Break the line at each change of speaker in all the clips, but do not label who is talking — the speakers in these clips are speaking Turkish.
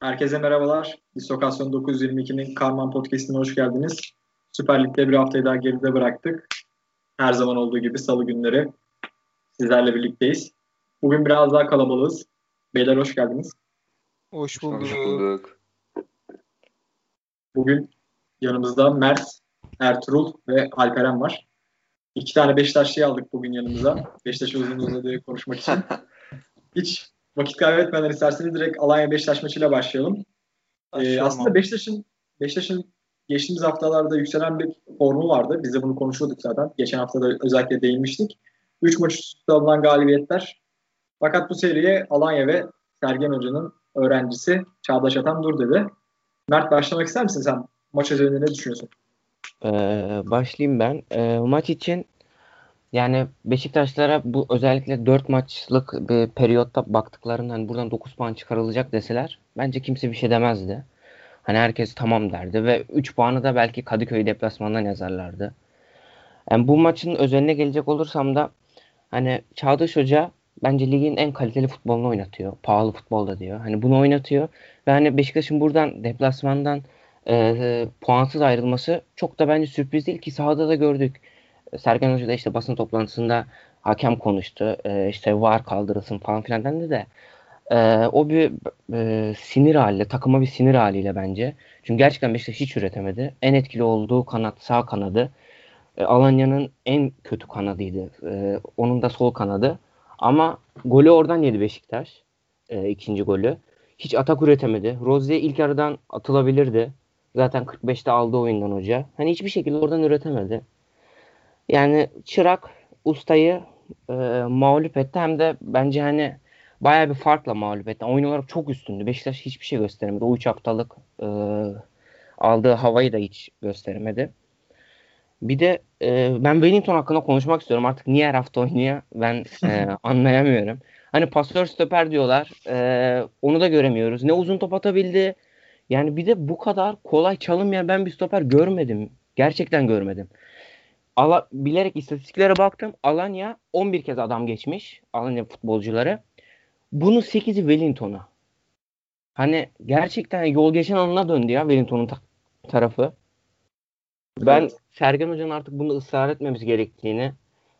Herkese merhabalar. Distokasyon 922'nin Karman Podcast'ine hoş geldiniz. Süper Lig'de bir haftayı daha geride bıraktık. Her zaman olduğu gibi salı günleri sizlerle birlikteyiz. Bugün biraz daha kalabalığız. Beyler hoş geldiniz.
Hoş bulduk. Hoş bulduk.
Bugün yanımızda Mert, Ertuğrul ve Alperen var. İki tane Beşiktaşlı'yı aldık bugün yanımıza. Beşiktaş uzun uzadığı konuşmak için. Hiç vakit kaybetmeden isterseniz direkt Alanya Beşiktaş maçıyla başlayalım. Ee, aslında Beşiktaş'ın Beşiktaş'ın geçtiğimiz haftalarda yükselen bir formu vardı. Biz de bunu konuşuyorduk zaten. Geçen hafta da özellikle değinmiştik. 3 maç üstü alınan galibiyetler. Fakat bu seriye Alanya ve Sergen Hoca'nın öğrencisi Çağdaş Atan dur dedi. Mert başlamak ister misin sen? Maç üzerinde ne düşünüyorsun?
Ee, başlayayım ben. Ee, maç için yani Beşiktaşlara bu özellikle 4 maçlık bir periyotta baktıklarında hani buradan 9 puan çıkarılacak deseler bence kimse bir şey demezdi. Hani herkes tamam derdi ve 3 puanı da belki Kadıköy deplasmandan yazarlardı. Yani bu maçın özeline gelecek olursam da hani Çağdaş Hoca bence ligin en kaliteli futbolunu oynatıyor. Pahalı futbolda diyor. Hani bunu oynatıyor ve hani Beşiktaş'ın buradan deplasmandan e, puansız ayrılması çok da bence sürpriz değil ki sahada da gördük. Sergen Hoca da işte basın toplantısında hakem konuştu. E, işte var kaldırılsın falan filan dendi de e, o bir e, sinir haliyle, takıma bir sinir haliyle bence. Çünkü gerçekten Beşiktaş hiç üretemedi. En etkili olduğu kanat sağ kanadı. E, Alanya'nın en kötü kanadıydı. E, onun da sol kanadı. Ama golü oradan yedi Beşiktaş. E, ikinci golü. Hiç atak üretemedi. Rozier ilk yarıdan atılabilirdi. Zaten 45'te aldı oyundan hoca. Hani hiçbir şekilde oradan üretemedi. Yani çırak ustayı e, mağlup etti. Hem de bence hani baya bir farkla mağlup etti. Oyun olarak çok üstündü. Beşiktaş hiçbir şey gösteremedi. O 3 haftalık e, aldığı havayı da hiç gösteremedi. Bir de e, ben Wellington hakkında konuşmak istiyorum. Artık niye her hafta oynuyor ben e, anlayamıyorum. Hani pasör stoper diyorlar. E, onu da göremiyoruz. Ne uzun top atabildi. Yani bir de bu kadar kolay çalınmayan ben bir stoper görmedim. Gerçekten görmedim. Ala, bilerek istatistiklere baktım. Alanya 11 kez adam geçmiş. Alanya futbolcuları. Bunun 8'i Wellington'a. Hani gerçekten yol geçen anına döndü ya Wellington'un ta- tarafı. Ben evet. Sergen Hoca'nın artık bunu ısrar etmemiz gerektiğini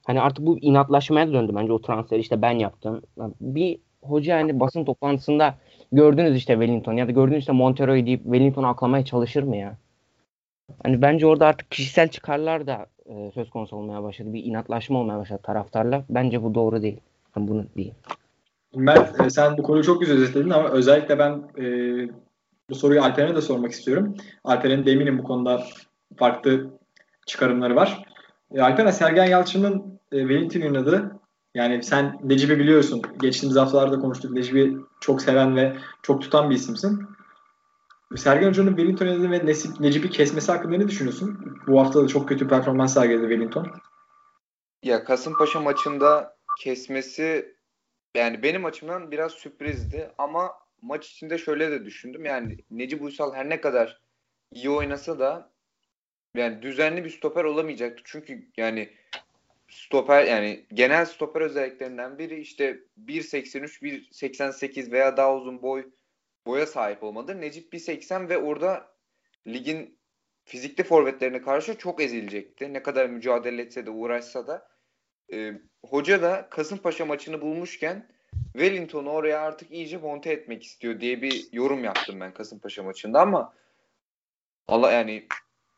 hani artık bu inatlaşmaya döndü bence o transferi işte ben yaptım. Bir hoca hani basın toplantısında gördünüz işte Wellington ya da gördünüz işte Montero'yu deyip Wellington'u aklamaya çalışır mı ya? Hani bence orada artık kişisel çıkarlar da e, söz konusu olmaya başladı. Bir inatlaşma olmaya başladı taraftarla. Bence bu doğru değil. Ben bunu diyeyim.
Mert e, sen bu konuyu çok güzel özetledin ama özellikle ben e, bu soruyu Alperen'e de sormak istiyorum. Alperen'in de eminim bu konuda farklı çıkarımları var. E, Alperen Sergen Yalçın'ın e, Wellington oynadı. Yani sen Necip'i biliyorsun. Geçtiğimiz haftalarda konuştuk. Necip'i çok seven ve çok tutan bir isimsin. Sergen Hoca'nın Wellington oynadığı ve Necip'i kesmesi hakkında ne düşünüyorsun? Bu hafta da çok kötü performans sergiledi Wellington.
Ya Kasımpaşa maçında kesmesi yani benim açımdan biraz sürprizdi ama maç içinde şöyle de düşündüm. Yani Necip Uysal her ne kadar iyi oynasa da yani düzenli bir stoper olamayacaktı. Çünkü yani stoper yani genel stoper özelliklerinden biri işte 1.83, 1.88 veya daha uzun boy boya sahip olmadı. Necip 1.80 ve orada ligin fizikli forvetlerine karşı çok ezilecekti. Ne kadar mücadele etse de uğraşsa da. E, hoca da Kasımpaşa maçını bulmuşken Wellington'u oraya artık iyice monte etmek istiyor diye bir yorum yaptım ben Kasımpaşa maçında ama Allah yani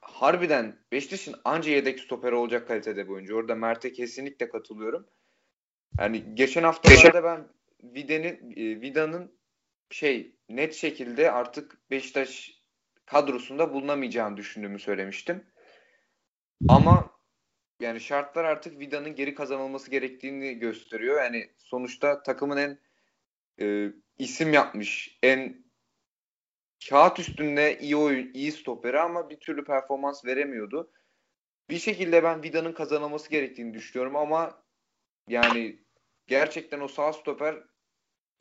harbiden Beşiktaş'ın anca yedek stoper olacak kalitede bu oyuncu. Orada Mert'e kesinlikle katılıyorum. Yani geçen haftalarda ben Vida'nın e, Vida'nın şey net şekilde artık Beşiktaş kadrosunda bulunamayacağını düşündüğümü söylemiştim. Ama yani şartlar artık Vida'nın geri kazanılması gerektiğini gösteriyor. Yani sonuçta takımın en e, isim yapmış, en kağıt üstünde iyi oyun, iyi stoperi ama bir türlü performans veremiyordu. Bir şekilde ben Vida'nın kazanılması gerektiğini düşünüyorum ama yani gerçekten o sağ stoper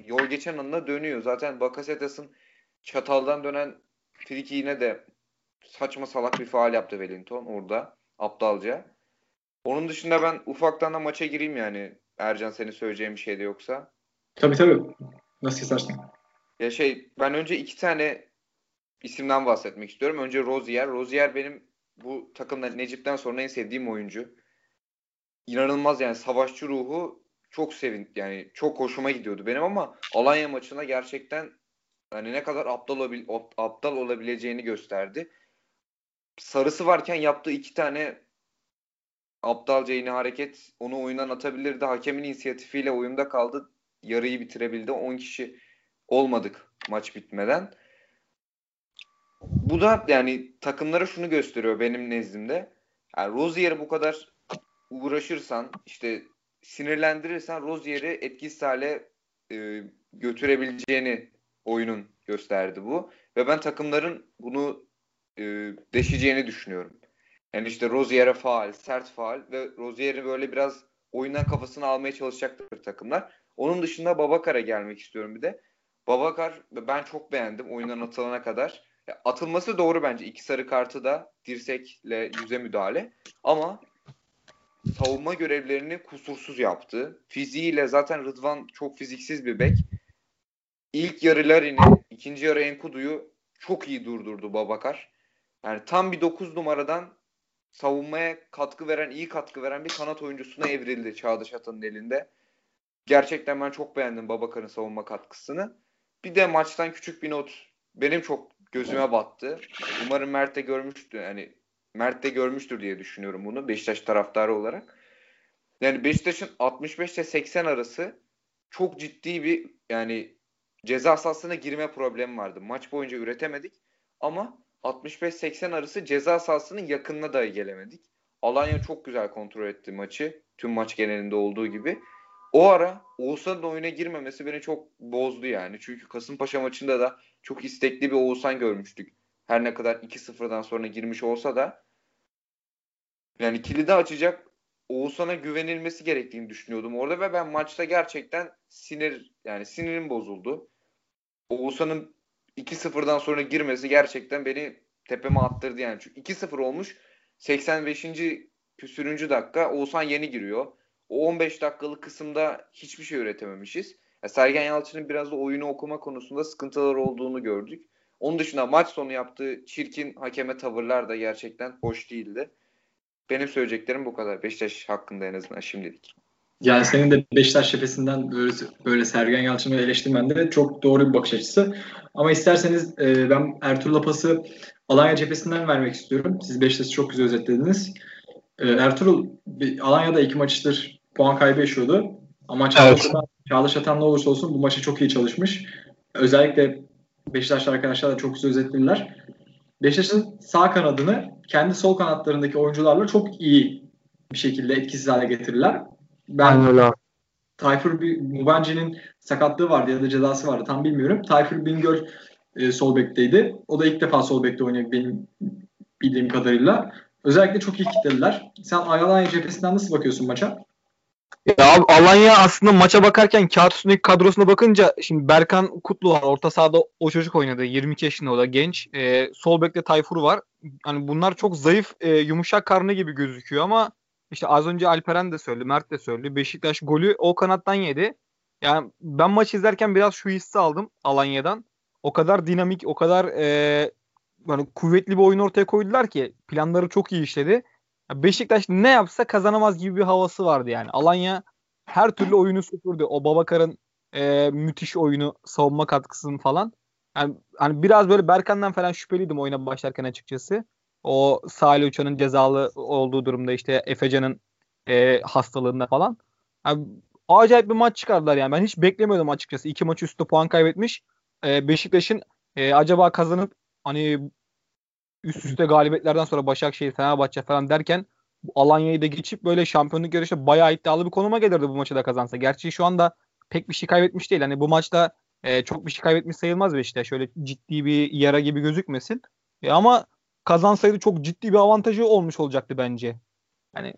yol geçen anına dönüyor. Zaten Bakasetas'ın çataldan dönen frikiğine de saçma salak bir faal yaptı Wellington orada aptalca. Onun dışında ben ufaktan da maça gireyim yani. Ercan senin söyleyeceğin bir şey de yoksa.
Tabii tabii. Nasıl istersen.
Ya şey ben önce iki tane isimden bahsetmek istiyorum. Önce Rozier. Rozier benim bu takımda Necip'ten sonra en sevdiğim oyuncu. İnanılmaz yani savaşçı ruhu çok sevin yani çok hoşuma gidiyordu benim ama Alanya maçına gerçekten hani ne kadar aptal olabil, aptal olabileceğini gösterdi. Sarısı varken yaptığı iki tane aptalca yine hareket onu oyundan atabilirdi. Hakemin inisiyatifiyle oyunda kaldı. Yarıyı bitirebildi. 10 kişi olmadık maç bitmeden. Bu da yani takımlara şunu gösteriyor benim nezdimde. Yani Rozier'e bu kadar uğraşırsan işte sinirlendirirsen Rozier'i etkisiz hale e, götürebileceğini oyunun gösterdi bu. Ve ben takımların bunu e, deşeceğini düşünüyorum. Yani işte Rozier'e faal, sert faal ve Rozier'i böyle biraz oyundan kafasını almaya çalışacaktır takımlar. Onun dışında Babakar'a gelmek istiyorum bir de. Babakar ben çok beğendim oyundan atılana kadar. Atılması doğru bence. İki sarı kartı da dirsekle yüze müdahale. Ama savunma görevlerini kusursuz yaptı. Fiziğiyle zaten Rıdvan çok fiziksiz bir bek. İlk yarı Larin'i, ikinci yarı Enkudu'yu çok iyi durdurdu Babakar. Yani tam bir 9 numaradan savunmaya katkı veren, iyi katkı veren bir kanat oyuncusuna evrildi Çağdaş Atan'ın elinde. Gerçekten ben çok beğendim Babakar'ın savunma katkısını. Bir de maçtan küçük bir not benim çok gözüme battı. Umarım Mert de görmüştü. Yani Mert de görmüştür diye düşünüyorum bunu Beşiktaş taraftarı olarak. Yani Beşiktaş'ın 65 ile 80 arası çok ciddi bir yani ceza sahasına girme problemi vardı. Maç boyunca üretemedik ama 65-80 arası ceza sahasının yakınına dahi gelemedik. Alanya çok güzel kontrol etti maçı. Tüm maç genelinde olduğu gibi. O ara Oğuzhan'ın oyuna girmemesi beni çok bozdu yani. Çünkü Kasımpaşa maçında da çok istekli bir Oğuzhan görmüştük. Her ne kadar 2-0'dan sonra girmiş olsa da yani kilidi açacak Oğuzhan'a güvenilmesi gerektiğini düşünüyordum orada ve ben maçta gerçekten sinir yani sinirim bozuldu. Oğuzhan'ın 2-0'dan sonra girmesi gerçekten beni tepeme attırdı yani. Çünkü 2-0 olmuş 85. küsürüncü dakika Oğuzhan yeni giriyor. O 15 dakikalık kısımda hiçbir şey üretememişiz. Ya Sergen Yalçın'ın biraz da oyunu okuma konusunda sıkıntılar olduğunu gördük. Onun dışında maç sonu yaptığı çirkin hakeme tavırlar da gerçekten hoş değildi. Benim söyleyeceklerim bu kadar. Beşiktaş hakkında en azından şimdilik.
Yani senin de Beşiktaş cephesinden böyle, böyle Sergen Yalçın'ı eleştirmen de çok doğru bir bakış açısı. Ama isterseniz e, ben Ertuğrul pası Alanya cephesinden vermek istiyorum. Siz Beşiktaş'ı çok güzel özetlediniz. E, Ertuğrul Alanya'da iki maçtır puan kaybı yaşıyordu. Ama Çağdaş, evet. Çağdaş Atan ne olursa olsun bu maçı çok iyi çalışmış. Özellikle Beşiktaşlı arkadaşlar da çok güzel özetlediler. Beşiktaş'ın sağ kanadını kendi sol kanatlarındaki oyuncularla çok iyi bir şekilde etkisiz hale getirirler. Ben öyle. Tayfur Mubanci'nin sakatlığı vardı ya da cezası vardı tam bilmiyorum. Tayfur Bingöl e, sol bekteydi. O da ilk defa sol bekte oynuyor benim bildiğim kadarıyla. Özellikle çok iyi kitlediler. Sen Alanya cephesinden nasıl bakıyorsun maça?
Ya Alanya aslında maça bakarken kağıt üstündeki kadrosuna bakınca şimdi Berkan Kutlu var. Orta sahada o çocuk oynadı. 22 yaşında o da genç. E, sol bekte Tayfur var. Hani bunlar çok zayıf, e, yumuşak karnı gibi gözüküyor ama işte az önce Alperen de söyledi, Mert de söyledi. Beşiktaş golü o kanattan yedi. Yani ben maç izlerken biraz şu hissi aldım Alanya'dan. O kadar dinamik, o kadar e, yani kuvvetli bir oyun ortaya koydular ki planları çok iyi işledi. Beşiktaş ne yapsa kazanamaz gibi bir havası vardı yani. Alanya her türlü oyunu süpürdü. O Babakar'ın e, müthiş oyunu, savunma katkısını falan. Yani hani biraz böyle Berkan'dan falan şüpheliydim oyuna başlarken açıkçası. O Salih Uçan'ın cezalı olduğu durumda işte Efecan'ın e, hastalığında falan. Yani, acayip bir maç çıkardılar yani. Ben hiç beklemiyordum açıkçası. İki maç üstü puan kaybetmiş. E, Beşiktaş'ın e, acaba kazanıp hani üst üste galibiyetlerden sonra Başakşehir, Fenerbahçe falan derken bu Alanya'yı da geçip böyle şampiyonluk yarışı bayağı iddialı bir konuma gelirdi bu maçı da kazansa. Gerçi şu anda pek bir şey kaybetmiş değil. Hani bu maçta e, çok bir şey kaybetmiş sayılmaz ve işte şöyle ciddi bir yara gibi gözükmesin. E, ama kazansaydı çok ciddi bir avantajı olmuş olacaktı bence. Yani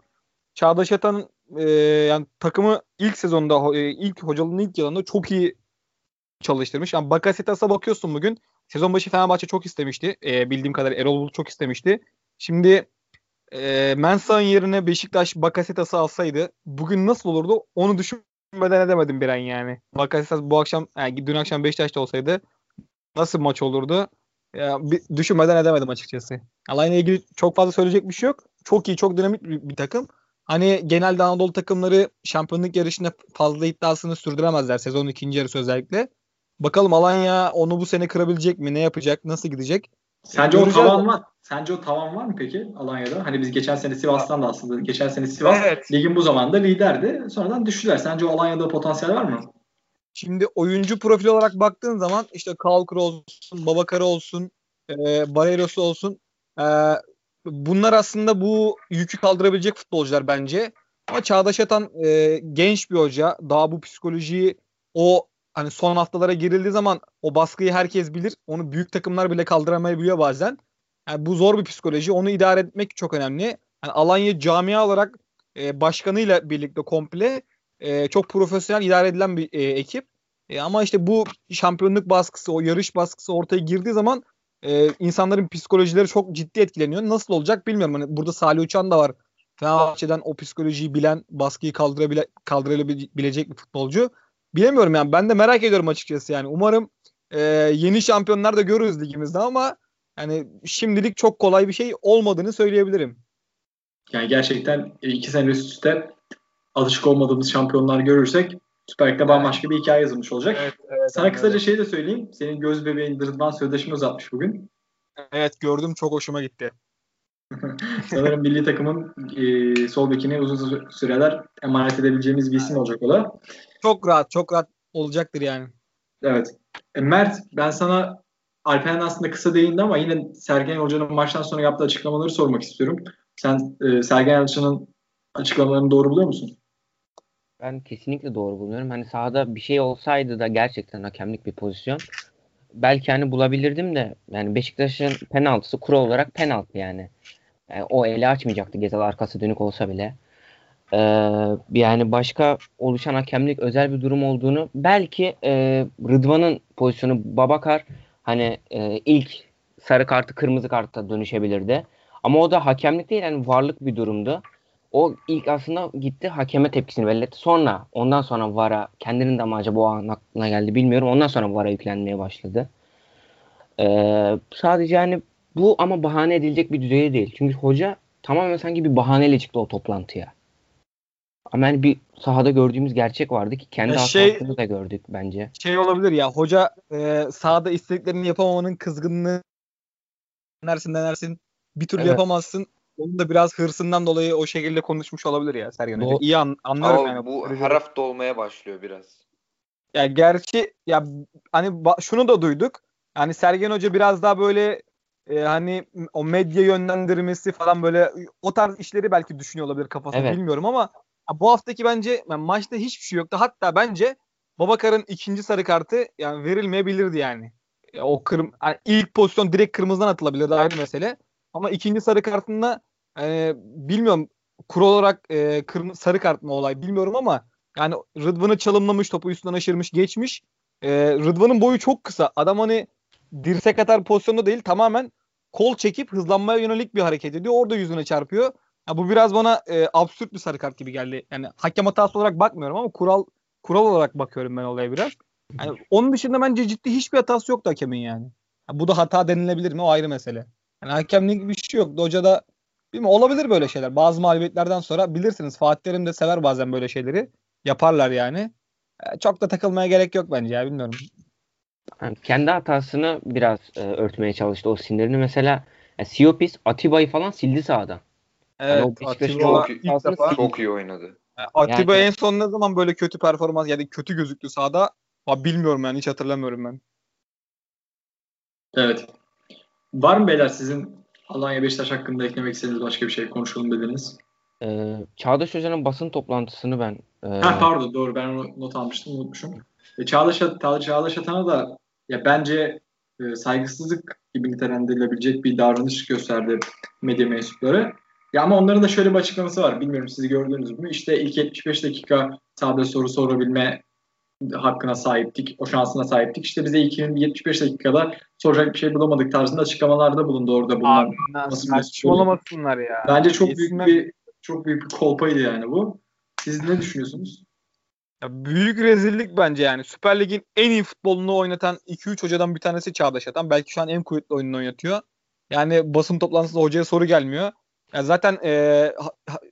Çağdaş Atan'ın e, yani takımı ilk sezonda e, ilk hocalığının ilk yılında çok iyi çalıştırmış. Yani Bakasetas'a bakıyorsun bugün. Sezon başı Fenerbahçe çok istemişti. E, bildiğim kadar Erol Bulut çok istemişti. Şimdi e, Mensah'ın yerine Beşiktaş Bakasetas'ı alsaydı bugün nasıl olurdu onu düşün düşünmeden edemedim bir an yani. Bakarsınız bu akşam yani dün akşam Beşiktaş'ta olsaydı nasıl maç olurdu? Ya, bir, düşünmeden edemedim açıkçası. Alanya'ya ilgili çok fazla söyleyecek bir şey yok. Çok iyi, çok dinamik bir, bir takım. Hani genelde Anadolu takımları şampiyonluk yarışında fazla iddiasını sürdüremezler sezonun ikinci yarısı özellikle. Bakalım Alanya onu bu sene kırabilecek mi? Ne yapacak? Nasıl gidecek?
Sence o tavan var. Sence o tavan var mı peki Alanya'da? Hani biz geçen sene Sivas'tan da aslında geçen sene Sivas evet. ligin bu zamanda liderdi. Sonradan düştüler. Sence o Alanya'da potansiyel var mı?
Şimdi oyuncu profili olarak baktığın zaman işte Kalkır olsun, Babakar olsun, e, Barreiros olsun. E, bunlar aslında bu yükü kaldırabilecek futbolcular bence. Ama Çağdaş Atan e, genç bir hoca. Daha bu psikolojiyi o hani son haftalara girildiği zaman o baskıyı herkes bilir. Onu büyük takımlar bile kaldıramayabiliyor bazen. Yani bu zor bir psikoloji. Onu idare etmek çok önemli. Yani Alanya camia olarak e, başkanıyla birlikte komple e, çok profesyonel idare edilen bir e, ekip. E, ama işte bu şampiyonluk baskısı, o yarış baskısı ortaya girdiği zaman e, insanların psikolojileri çok ciddi etkileniyor. Nasıl olacak bilmiyorum. Hani burada Salih Uçan da var. Fenerbahçe'den o psikolojiyi bilen, baskıyı kaldırabile, kaldırabilecek bir futbolcu. Bilemiyorum yani. Ben de merak ediyorum açıkçası yani. Umarım e, yeni şampiyonlar da görürüz ligimizde ama yani şimdilik çok kolay bir şey olmadığını söyleyebilirim.
Yani gerçekten iki sene üst üste alışık olmadığımız şampiyonlar görürsek Süper Lig'de bambaşka bir hikaye yazılmış olacak. Evet, evet, Sana kısaca evet. şey de söyleyeyim. Senin göz bebeğin Rıdvan sözleşme uzatmış bugün.
Evet gördüm çok hoşuma gitti.
Sanırım milli takımın e, sol bekini uzun süreler emanet edebileceğimiz bir isim olacak o da.
Çok rahat, çok rahat olacaktır yani.
Evet. E, Mert ben sana Alperen aslında kısa değindi ama yine Sergen Hoca'nın maçtan sonra yaptığı açıklamaları sormak istiyorum. Sen e, Sergen Hoca'nın açıklamalarını doğru buluyor musun?
Ben kesinlikle doğru buluyorum. Hani sahada bir şey olsaydı da gerçekten hakemlik bir pozisyon belki hani bulabilirdim de yani Beşiktaş'ın penaltısı kural olarak penaltı yani. yani o eli açmayacaktı Gezal arkası dönük olsa bile. Ee, yani başka oluşan hakemlik özel bir durum olduğunu belki e, Rıdvan'ın pozisyonu Babakar hani e, ilk sarı kartı kırmızı karta dönüşebilirdi. Ama o da hakemlik değil yani varlık bir durumdu. O ilk aslında gitti hakeme tepkisini belli etti. Sonra ondan sonra VAR'a kendinin de mi acaba o an aklına geldi bilmiyorum. Ondan sonra VAR'a yüklenmeye başladı. Ee, sadece yani bu ama bahane edilecek bir düzeyde değil. Çünkü hoca tamamen sanki bir bahaneyle çıktı o toplantıya. Ama yani bir sahada gördüğümüz gerçek vardı ki kendi ya şey, hatasını da gördük bence.
Şey olabilir ya hoca e, sahada istediklerini yapamamanın kızgınlığı denersin denersin bir türlü evet. yapamazsın. Onun da biraz hırsından dolayı o şekilde konuşmuş olabilir ya Sergen Hoca. İyi an, anlarım
Ama yani. Bu her hafta olmaya başlıyor biraz.
Ya gerçi ya hani şunu da duyduk. Yani Sergen Hoca biraz daha böyle e, hani o medya yönlendirmesi falan böyle o tarz işleri belki düşünüyor olabilir kafasında evet. bilmiyorum ama bu haftaki bence yani maçta hiçbir şey yoktu. Hatta bence Babakar'ın ikinci sarı kartı yani verilmeyebilirdi yani. Ya o kırm yani ilk pozisyon direkt kırmızıdan atılabilirdi ayrı mesele. Ama ikinci sarı kartında e, bilmiyorum kural olarak e, kırmızı sarı kart mı olay bilmiyorum ama yani Rıdvan'ı çalımlamış topu üstünden aşırmış geçmiş. E, Rıdvan'ın boyu çok kısa. Adam hani dirsek atar pozisyonda değil tamamen kol çekip hızlanmaya yönelik bir hareket ediyor. Orada yüzüne çarpıyor. Ya bu biraz bana e, absürt bir sarı kart gibi geldi. Yani hakem hatası olarak bakmıyorum ama kural kural olarak bakıyorum ben olaya biraz. Yani onun dışında bence ciddi hiçbir hatası yoktu hakemin yani. Ya bu da hata denilebilir mi o ayrı mesele. Yani hakemlik bir şey yok. Hoca da bilmiyorum, olabilir böyle şeyler. Bazı mağlubiyetlerden sonra bilirsiniz Fatih Terim de sever bazen böyle şeyleri. Yaparlar yani. E, çok da takılmaya gerek yok bence ya bilmiyorum.
Yani kendi hatasını biraz e, örtmeye çalıştı o sinirini. Mesela e, Siopis Atiba'yı falan sildi sağdan.
Evet, yani Atiba çok, ilk defa, çok iyi oynadı.
Atiba yani, en son ne zaman böyle kötü performans yani kötü gözüktü sahada? Ha, bilmiyorum yani hiç hatırlamıyorum ben.
Evet. Var mı beyler sizin Alanya Beşiktaş hakkında eklemek istediğiniz başka bir şey konuşalım dediniz?
Ee, Çağdaş Hoca'nın basın toplantısını ben...
E... Ha, pardon doğru ben onu not almıştım unutmuşum. E, Çağdaş, Çağdaş Atan'a da ya bence e, saygısızlık gibi nitelendirilebilecek bir davranış gösterdi medya mensupları. Ya ama onların da şöyle bir açıklaması var. Bilmiyorum sizi gördünüz mü? İşte ilk 75 dakika sahada soru sorabilme hakkına sahiptik. O şansına sahiptik. İşte bize ilk 75 dakikada soracak bir şey bulamadık tarzında açıklamalarda bulundu orada bulunan.
Saçmalamasınlar ya.
Bence çok büyük bir çok büyük bir kolpaydı yani bu. Siz ne düşünüyorsunuz?
Ya büyük rezillik bence yani. Süper Lig'in en iyi futbolunu oynatan 2-3 hocadan bir tanesi Çağdaş Atan. Belki şu an en kuvvetli oyununu oynatıyor. Yani basın toplantısında hocaya soru gelmiyor. Ya zaten e,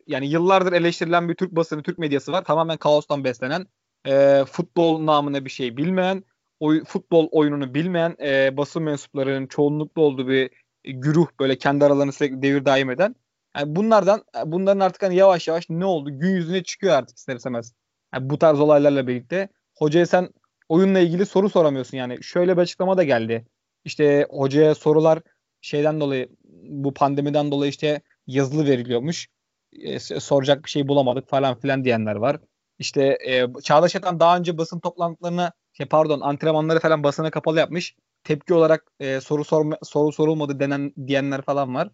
yani yıllardır eleştirilen bir Türk basını, Türk medyası var. Tamamen kaostan beslenen, e, futbol namına bir şey bilmeyen, oy, futbol oyununu bilmeyen e, basın mensuplarının çoğunlukla olduğu bir güruh böyle kendi aralarını sürekli devir daim eden. Yani bunlardan bunların artık hani yavaş yavaş ne oldu? Gün yüzüne çıkıyor artık ister istemez. Yani bu tarz olaylarla birlikte hocaya sen oyunla ilgili soru soramıyorsun yani. Şöyle bir açıklama da geldi. İşte hocaya sorular şeyden dolayı bu pandemiden dolayı işte yazılı veriliyormuş. E, soracak bir şey bulamadık falan filan diyenler var. İşte e, Çağdaş Atan daha önce basın toplantılarına şey pardon antrenmanları falan basına kapalı yapmış. Tepki olarak e, soru sorma, soru sorulmadı denen diyenler falan var.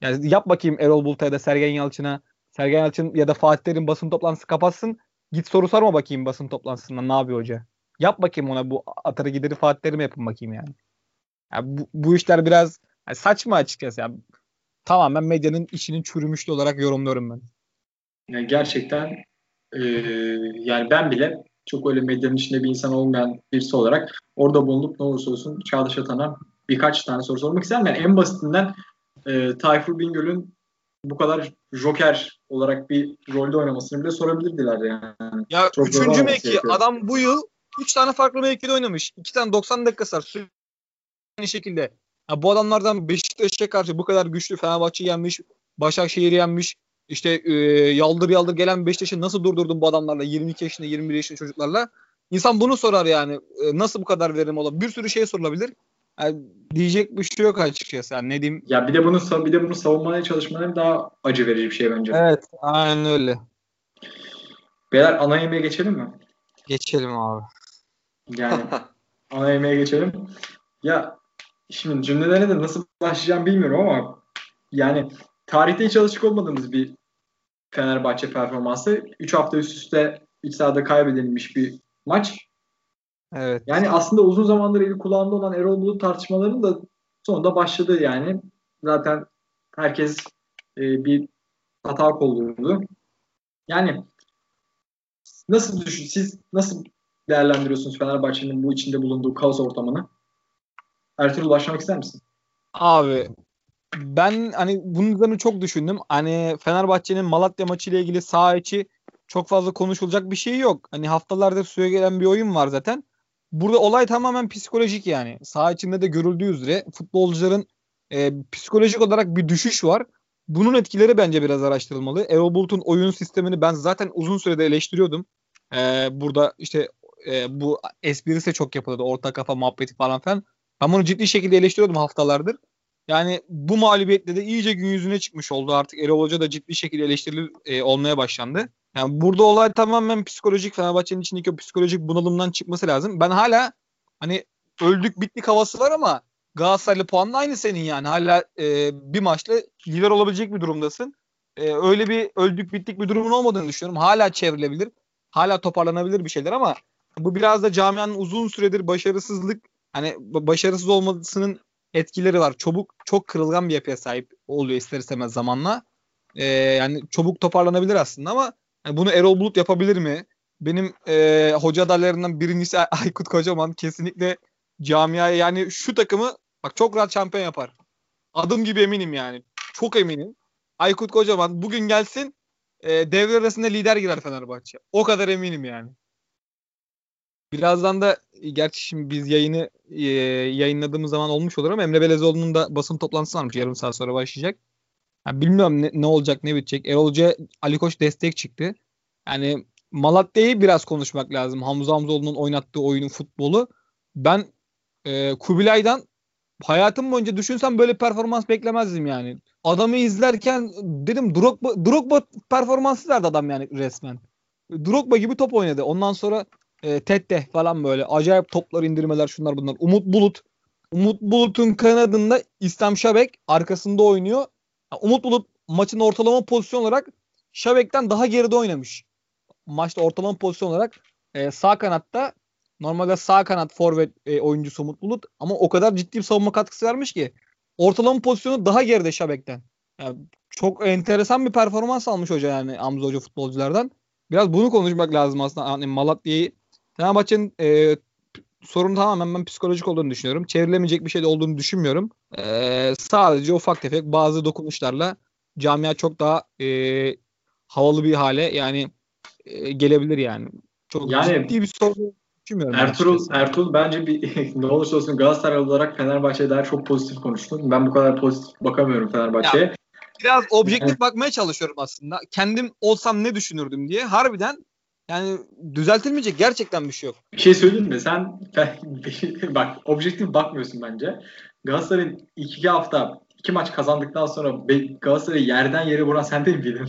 Yani yap bakayım Erol Bulut'a ya da Sergen Yalçın'a. Sergen Yalçın ya da Fatih Terim basın toplantısı kapatsın. Git soru sorma bakayım basın toplantısında ne yapıyor hoca. Yap bakayım ona bu atarı gideri Fatih Terim'e yapın bakayım yani. yani bu, bu işler biraz yani saçma açıkçası. Yani tamamen medyanın içinin çürümüşlü olarak yorumluyorum ben.
Yani gerçekten e, yani ben bile çok öyle medyanın içinde bir insan olmayan birisi olarak orada bulunup ne olursa olsun Çağdaş Atan'a birkaç tane soru sormak isterim. Yani en basitinden e, Tayfur Bingöl'ün bu kadar joker olarak bir rolde oynamasını bile sorabilirdiler yani.
Ya Çok üçüncü mevki adam bu yıl üç tane farklı mevkide oynamış. İki tane 90 dakika sar. Aynı şekilde. Ya bu adamlardan Beşiktaş'a karşı bu kadar güçlü Fenerbahçe yenmiş, Başakşehir yenmiş. İşte e, yaldır yaldır gelen Beşiktaş'ı nasıl durdurdun bu adamlarla 22 yaşında 21 yaşında çocuklarla? İnsan bunu sorar yani. E, nasıl bu kadar verim olabilir? Bir sürü şey sorulabilir. Yani diyecek bir şey yok açıkçası. Yani ne diyeyim?
Ya bir de bunu bir de bunu savunmaya çalışmaları daha acı verici bir şey bence.
Evet, aynen öyle.
Beyler ana yemeğe geçelim mi?
Geçelim abi.
Yani ana yemeğe geçelim. Ya şimdi cümlelerine de nasıl başlayacağım bilmiyorum ama yani tarihte hiç alışık olmadığımız bir Fenerbahçe performansı. 3 hafta üst üste iç sahada kaybedilmiş bir maç.
Evet.
Yani aslında uzun zamandır eli kulağında olan Erol Bulut tartışmalarının da sonunda başladı yani. Zaten herkes e, bir hata kolluyordu. Yani nasıl düşün, siz nasıl değerlendiriyorsunuz Fenerbahçe'nin bu içinde bulunduğu kaos ortamını? Ertuğrul başlamak ister misin?
Abi ben hani bunun üzerine çok düşündüm. Hani Fenerbahçe'nin Malatya maçı ile ilgili saha içi çok fazla konuşulacak bir şey yok. Hani haftalardır süre gelen bir oyun var zaten. Burada olay tamamen psikolojik yani. Saha içinde de görüldüğü üzere futbolcuların e, psikolojik olarak bir düşüş var. Bunun etkileri bence biraz araştırılmalı. Erol Bulut'un oyun sistemini ben zaten uzun sürede eleştiriyordum. E, burada işte e, bu esprisi çok yapıldı. Orta kafa muhabbeti falan filan. Ben bunu ciddi şekilde eleştiriyordum haftalardır. Yani bu mağlubiyetle de iyice gün yüzüne çıkmış oldu. Artık Erol Hoca da ciddi şekilde eleştirilir e, olmaya başlandı. Yani burada olay tamamen psikolojik. Fenerbahçe'nin içindeki o psikolojik bunalımdan çıkması lazım. Ben hala hani öldük bittik havası var ama Galatasaraylı puanın aynı senin yani. Hala e, bir maçla lider olabilecek bir durumdasın. E, öyle bir öldük bittik bir durumun olmadığını düşünüyorum. Hala çevrilebilir. Hala toparlanabilir bir şeyler ama bu biraz da camianın uzun süredir başarısızlık hani başarısız olmasının etkileri var. Çabuk çok kırılgan bir yapıya sahip oluyor ister istemez zamanla. Ee, yani çabuk toparlanabilir aslında ama yani bunu Erol Bulut yapabilir mi? Benim e, hoca adaylarından birincisi Aykut Kocaman kesinlikle camiaya yani şu takımı bak çok rahat şampiyon yapar. Adım gibi eminim yani. Çok eminim. Aykut Kocaman bugün gelsin e, devre arasında lider girer Fenerbahçe. O kadar eminim yani. Birazdan da gerçi şimdi biz yayını e, yayınladığımız zaman olmuş olur ama Emre Belezoğlu'nun da basın toplantısı varmış. Yarım saat sonra başlayacak. Yani bilmiyorum ne, ne olacak ne bitecek. Erol Hoca Ali Koç destek çıktı. Yani Malatya'yı biraz konuşmak lazım. Hamza Hamzoğlu'nun oynattığı oyunun futbolu. Ben e, Kubilay'dan hayatım boyunca düşünsem böyle performans beklemezdim yani. Adamı izlerken dedim Drogba, Drogba performansı verdi adam yani resmen. Drogba gibi top oynadı. Ondan sonra e, Tette falan böyle acayip toplar indirmeler şunlar bunlar. Umut Bulut. Umut Bulut'un kanadında İslam Şabek arkasında oynuyor. Umut Bulut maçın ortalama pozisyon olarak Şabek'ten daha geride oynamış. Maçta ortalama pozisyon olarak e, sağ kanatta normalde sağ kanat forvet e, oyuncusu Umut Bulut ama o kadar ciddi bir savunma katkısı vermiş ki ortalama pozisyonu daha geride Şabek'ten. Yani çok enteresan bir performans almış hoca yani Hamza Hoca futbolculardan. Biraz bunu konuşmak lazım aslında. Yani Malatya'yı Fenerbahçe'nin e, sorun tamamen ben psikolojik olduğunu düşünüyorum. Çevrilemeyecek bir şey de olduğunu düşünmüyorum. E, sadece ufak tefek bazı dokunuşlarla camia çok daha e, havalı bir hale yani e, gelebilir yani. Çok
Yani-
ciddi bir sorun düşünmüyorum.
Ertuğrul,
açıkçası.
Ertuğrul bence bir ne olursa olsun Galatasaray olarak Fenerbahçe'ye dair çok pozitif konuştun. Ben bu kadar pozitif bakamıyorum Fenerbahçe'ye.
biraz objektif bakmaya çalışıyorum aslında. Kendim olsam ne düşünürdüm diye. Harbiden yani düzeltilmeyecek gerçekten bir şey yok.
Bir şey söyleyeyim mi? Sen bak objektif bakmıyorsun bence. Galatasaray'ın ilk iki hafta iki maç kazandıktan sonra Galatasaray'ı yerden yere vuran sen değil miydin?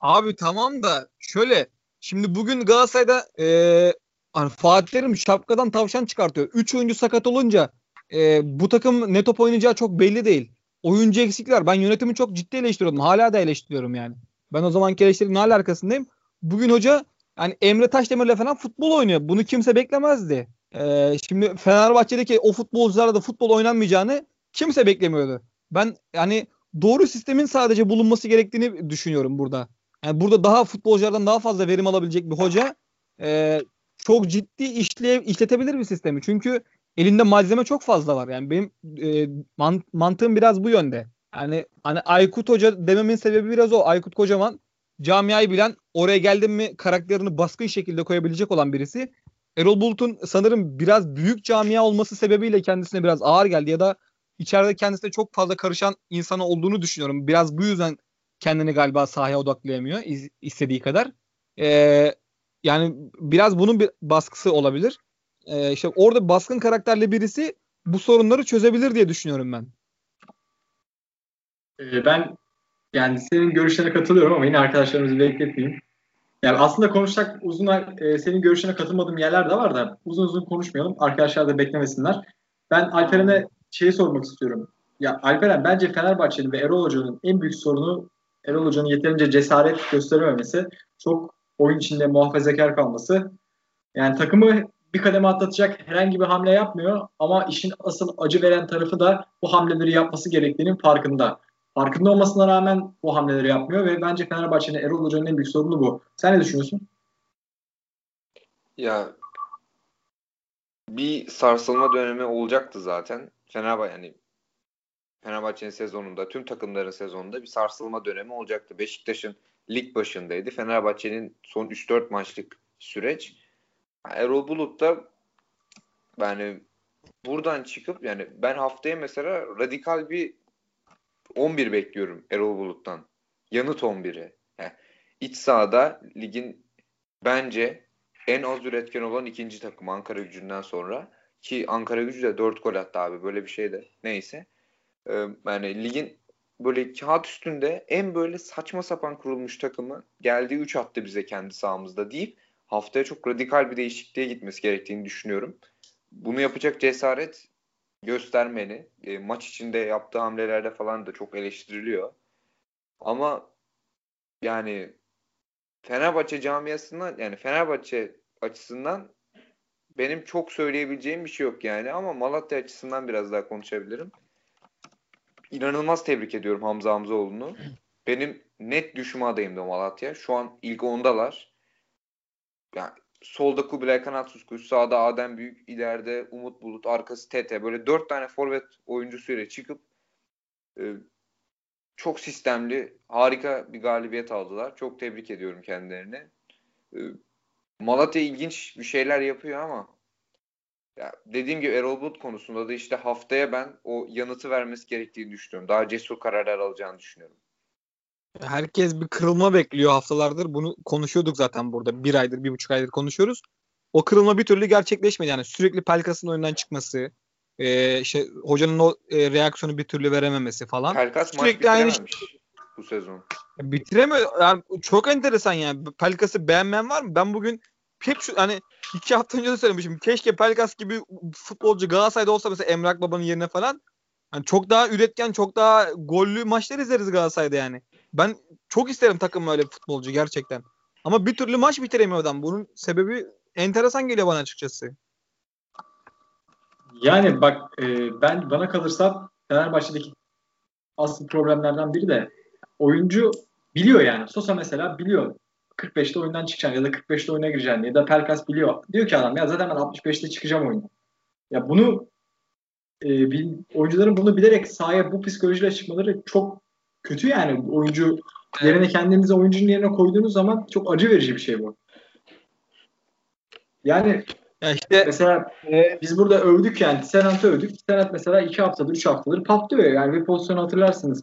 Abi tamam da şöyle şimdi bugün Galatasaray'da eee hani Fatih Terim şapkadan tavşan çıkartıyor. 3 oyuncu sakat olunca eee, bu takım ne top oynayacağı çok belli değil. Oyuncu eksikler. Ben yönetimi çok ciddi eleştiriyordum. Hala da eleştiriyorum yani. Ben o zamanki eleştirimin hala arkasındayım. Bugün hoca yani Emre Taşdemir'le falan futbol oynuyor. Bunu kimse beklemezdi. Eee, şimdi Fenerbahçe'deki o futbolcularla da futbol oynanmayacağını kimse beklemiyordu. Ben yani doğru sistemin sadece bulunması gerektiğini düşünüyorum burada. Yani burada daha futbolculardan daha fazla verim alabilecek bir hoca e, çok ciddi işlev, işletebilir bir sistemi. Çünkü elinde malzeme çok fazla var. Yani benim e, man- mantığım biraz bu yönde. Yani hani Aykut Hoca dememin sebebi biraz o. Aykut Kocaman camiayı bilen, oraya geldin mi karakterini baskın şekilde koyabilecek olan birisi. Erol Bulut'un sanırım biraz büyük camia olması sebebiyle kendisine biraz ağır geldi ya da içeride kendisine çok fazla karışan insanı olduğunu düşünüyorum. Biraz bu yüzden kendini galiba sahaya odaklayamıyor istediği kadar. Ee, yani biraz bunun bir baskısı olabilir. Ee, işte orada baskın karakterli birisi bu sorunları çözebilir diye düşünüyorum ben.
Ee, ben yani senin görüşlerine katılıyorum ama yine arkadaşlarımızı bekletmeyeyim. Yani aslında konuşsak uzun e, senin görüşlerine katılmadığım yerler de var da uzun uzun konuşmayalım. Arkadaşlar da beklemesinler. Ben Alperen'e şeyi sormak istiyorum. Ya Alperen bence Fenerbahçe'nin ve Erol Hoca'nın en büyük sorunu Erol Hoca'nın yeterince cesaret gösterememesi. Çok oyun içinde muhafazakar kalması. Yani takımı bir kademe atlatacak herhangi bir hamle yapmıyor ama işin asıl acı veren tarafı da bu hamleleri yapması gerektiğinin farkında. Farkında olmasına rağmen bu hamleleri yapmıyor ve bence Fenerbahçe'nin Erol Hoca'nın en büyük sorunu bu. Sen ne düşünüyorsun?
Ya bir sarsılma dönemi olacaktı zaten. Fenerbahçe yani Fenerbahçe'nin sezonunda, tüm takımların sezonunda bir sarsılma dönemi olacaktı. Beşiktaş'ın lig başındaydı. Fenerbahçe'nin son 3-4 maçlık süreç. Erol Bulut da yani buradan çıkıp yani ben haftaya mesela radikal bir 11 bekliyorum Erol Bulut'tan. Yanıt 11'i. Yani iç sahada ligin bence en az üretken olan ikinci takım Ankara gücünden sonra. Ki Ankara gücü de 4 gol attı abi böyle bir şey de. Neyse. Ee, yani ligin böyle kağıt üstünde en böyle saçma sapan kurulmuş takımı geldi 3 attı bize kendi sahamızda deyip haftaya çok radikal bir değişikliğe gitmesi gerektiğini düşünüyorum. Bunu yapacak cesaret göstermeni e, maç içinde yaptığı hamlelerde falan da çok eleştiriliyor. Ama yani Fenerbahçe camiasından yani Fenerbahçe açısından benim çok söyleyebileceğim bir şey yok yani ama Malatya açısından biraz daha konuşabilirim. İnanılmaz tebrik ediyorum Hamza Hamzaoğlu'nu. Benim net düşme adayımdı Malatya. Şu an ilk ondalar. Yani solda Kubilay Kanat Suskuş, sağda Adem Büyük, ileride Umut Bulut, arkası Tete. Böyle dört tane forvet oyuncusuyla çıkıp e, çok sistemli, harika bir galibiyet aldılar. Çok tebrik ediyorum kendilerini. E, Malatya ilginç bir şeyler yapıyor ama ya dediğim gibi Erol Bulut konusunda da işte haftaya ben o yanıtı vermesi gerektiğini düşünüyorum. Daha cesur kararlar alacağını düşünüyorum.
Herkes bir kırılma bekliyor haftalardır. Bunu konuşuyorduk zaten burada. Bir aydır, bir buçuk aydır konuşuyoruz. O kırılma bir türlü gerçekleşmedi. Yani sürekli Pelkas'ın oyundan çıkması, e, işte hocanın o e, reaksiyonu bir türlü verememesi falan.
Pelkas
Sürekli aynı
bu sezon.
Bitiremiyor. Yani çok enteresan yani. Pelkas'ı beğenmeyen var mı? Ben bugün hep şu hani iki hafta önce de söylemişim. Keşke Pelkas gibi futbolcu Galatasaray'da olsa mesela Emrak Baba'nın yerine falan. Yani çok daha üretken, çok daha gollü maçlar izleriz Galatasaray'da yani. Ben çok isterim takım öyle futbolcu gerçekten. Ama bir türlü maç bitiremiyor adam. Bunun sebebi enteresan geliyor bana açıkçası.
Yani bak e, ben bana kalırsa Fenerbahçe'deki asıl problemlerden biri de oyuncu biliyor yani. Sosa mesela biliyor. 45'te oyundan çıkacaksın ya da 45'te oyuna gireceksin ya da Pelkas biliyor. Diyor ki adam ya zaten ben 65'te çıkacağım oyuna. Ya bunu e, oyuncuların bunu bilerek sahaya bu psikolojiyle çıkmaları çok kötü yani. Oyuncu yerine kendinizi oyuncunun yerine koyduğunuz zaman çok acı verici bir şey bu. Yani
ya işte
mesela e, biz burada övdük yani Senat'ı övdük. Senat mesela iki haftadır, üç haftadır patlıyor. Yani bir pozisyonu hatırlarsınız.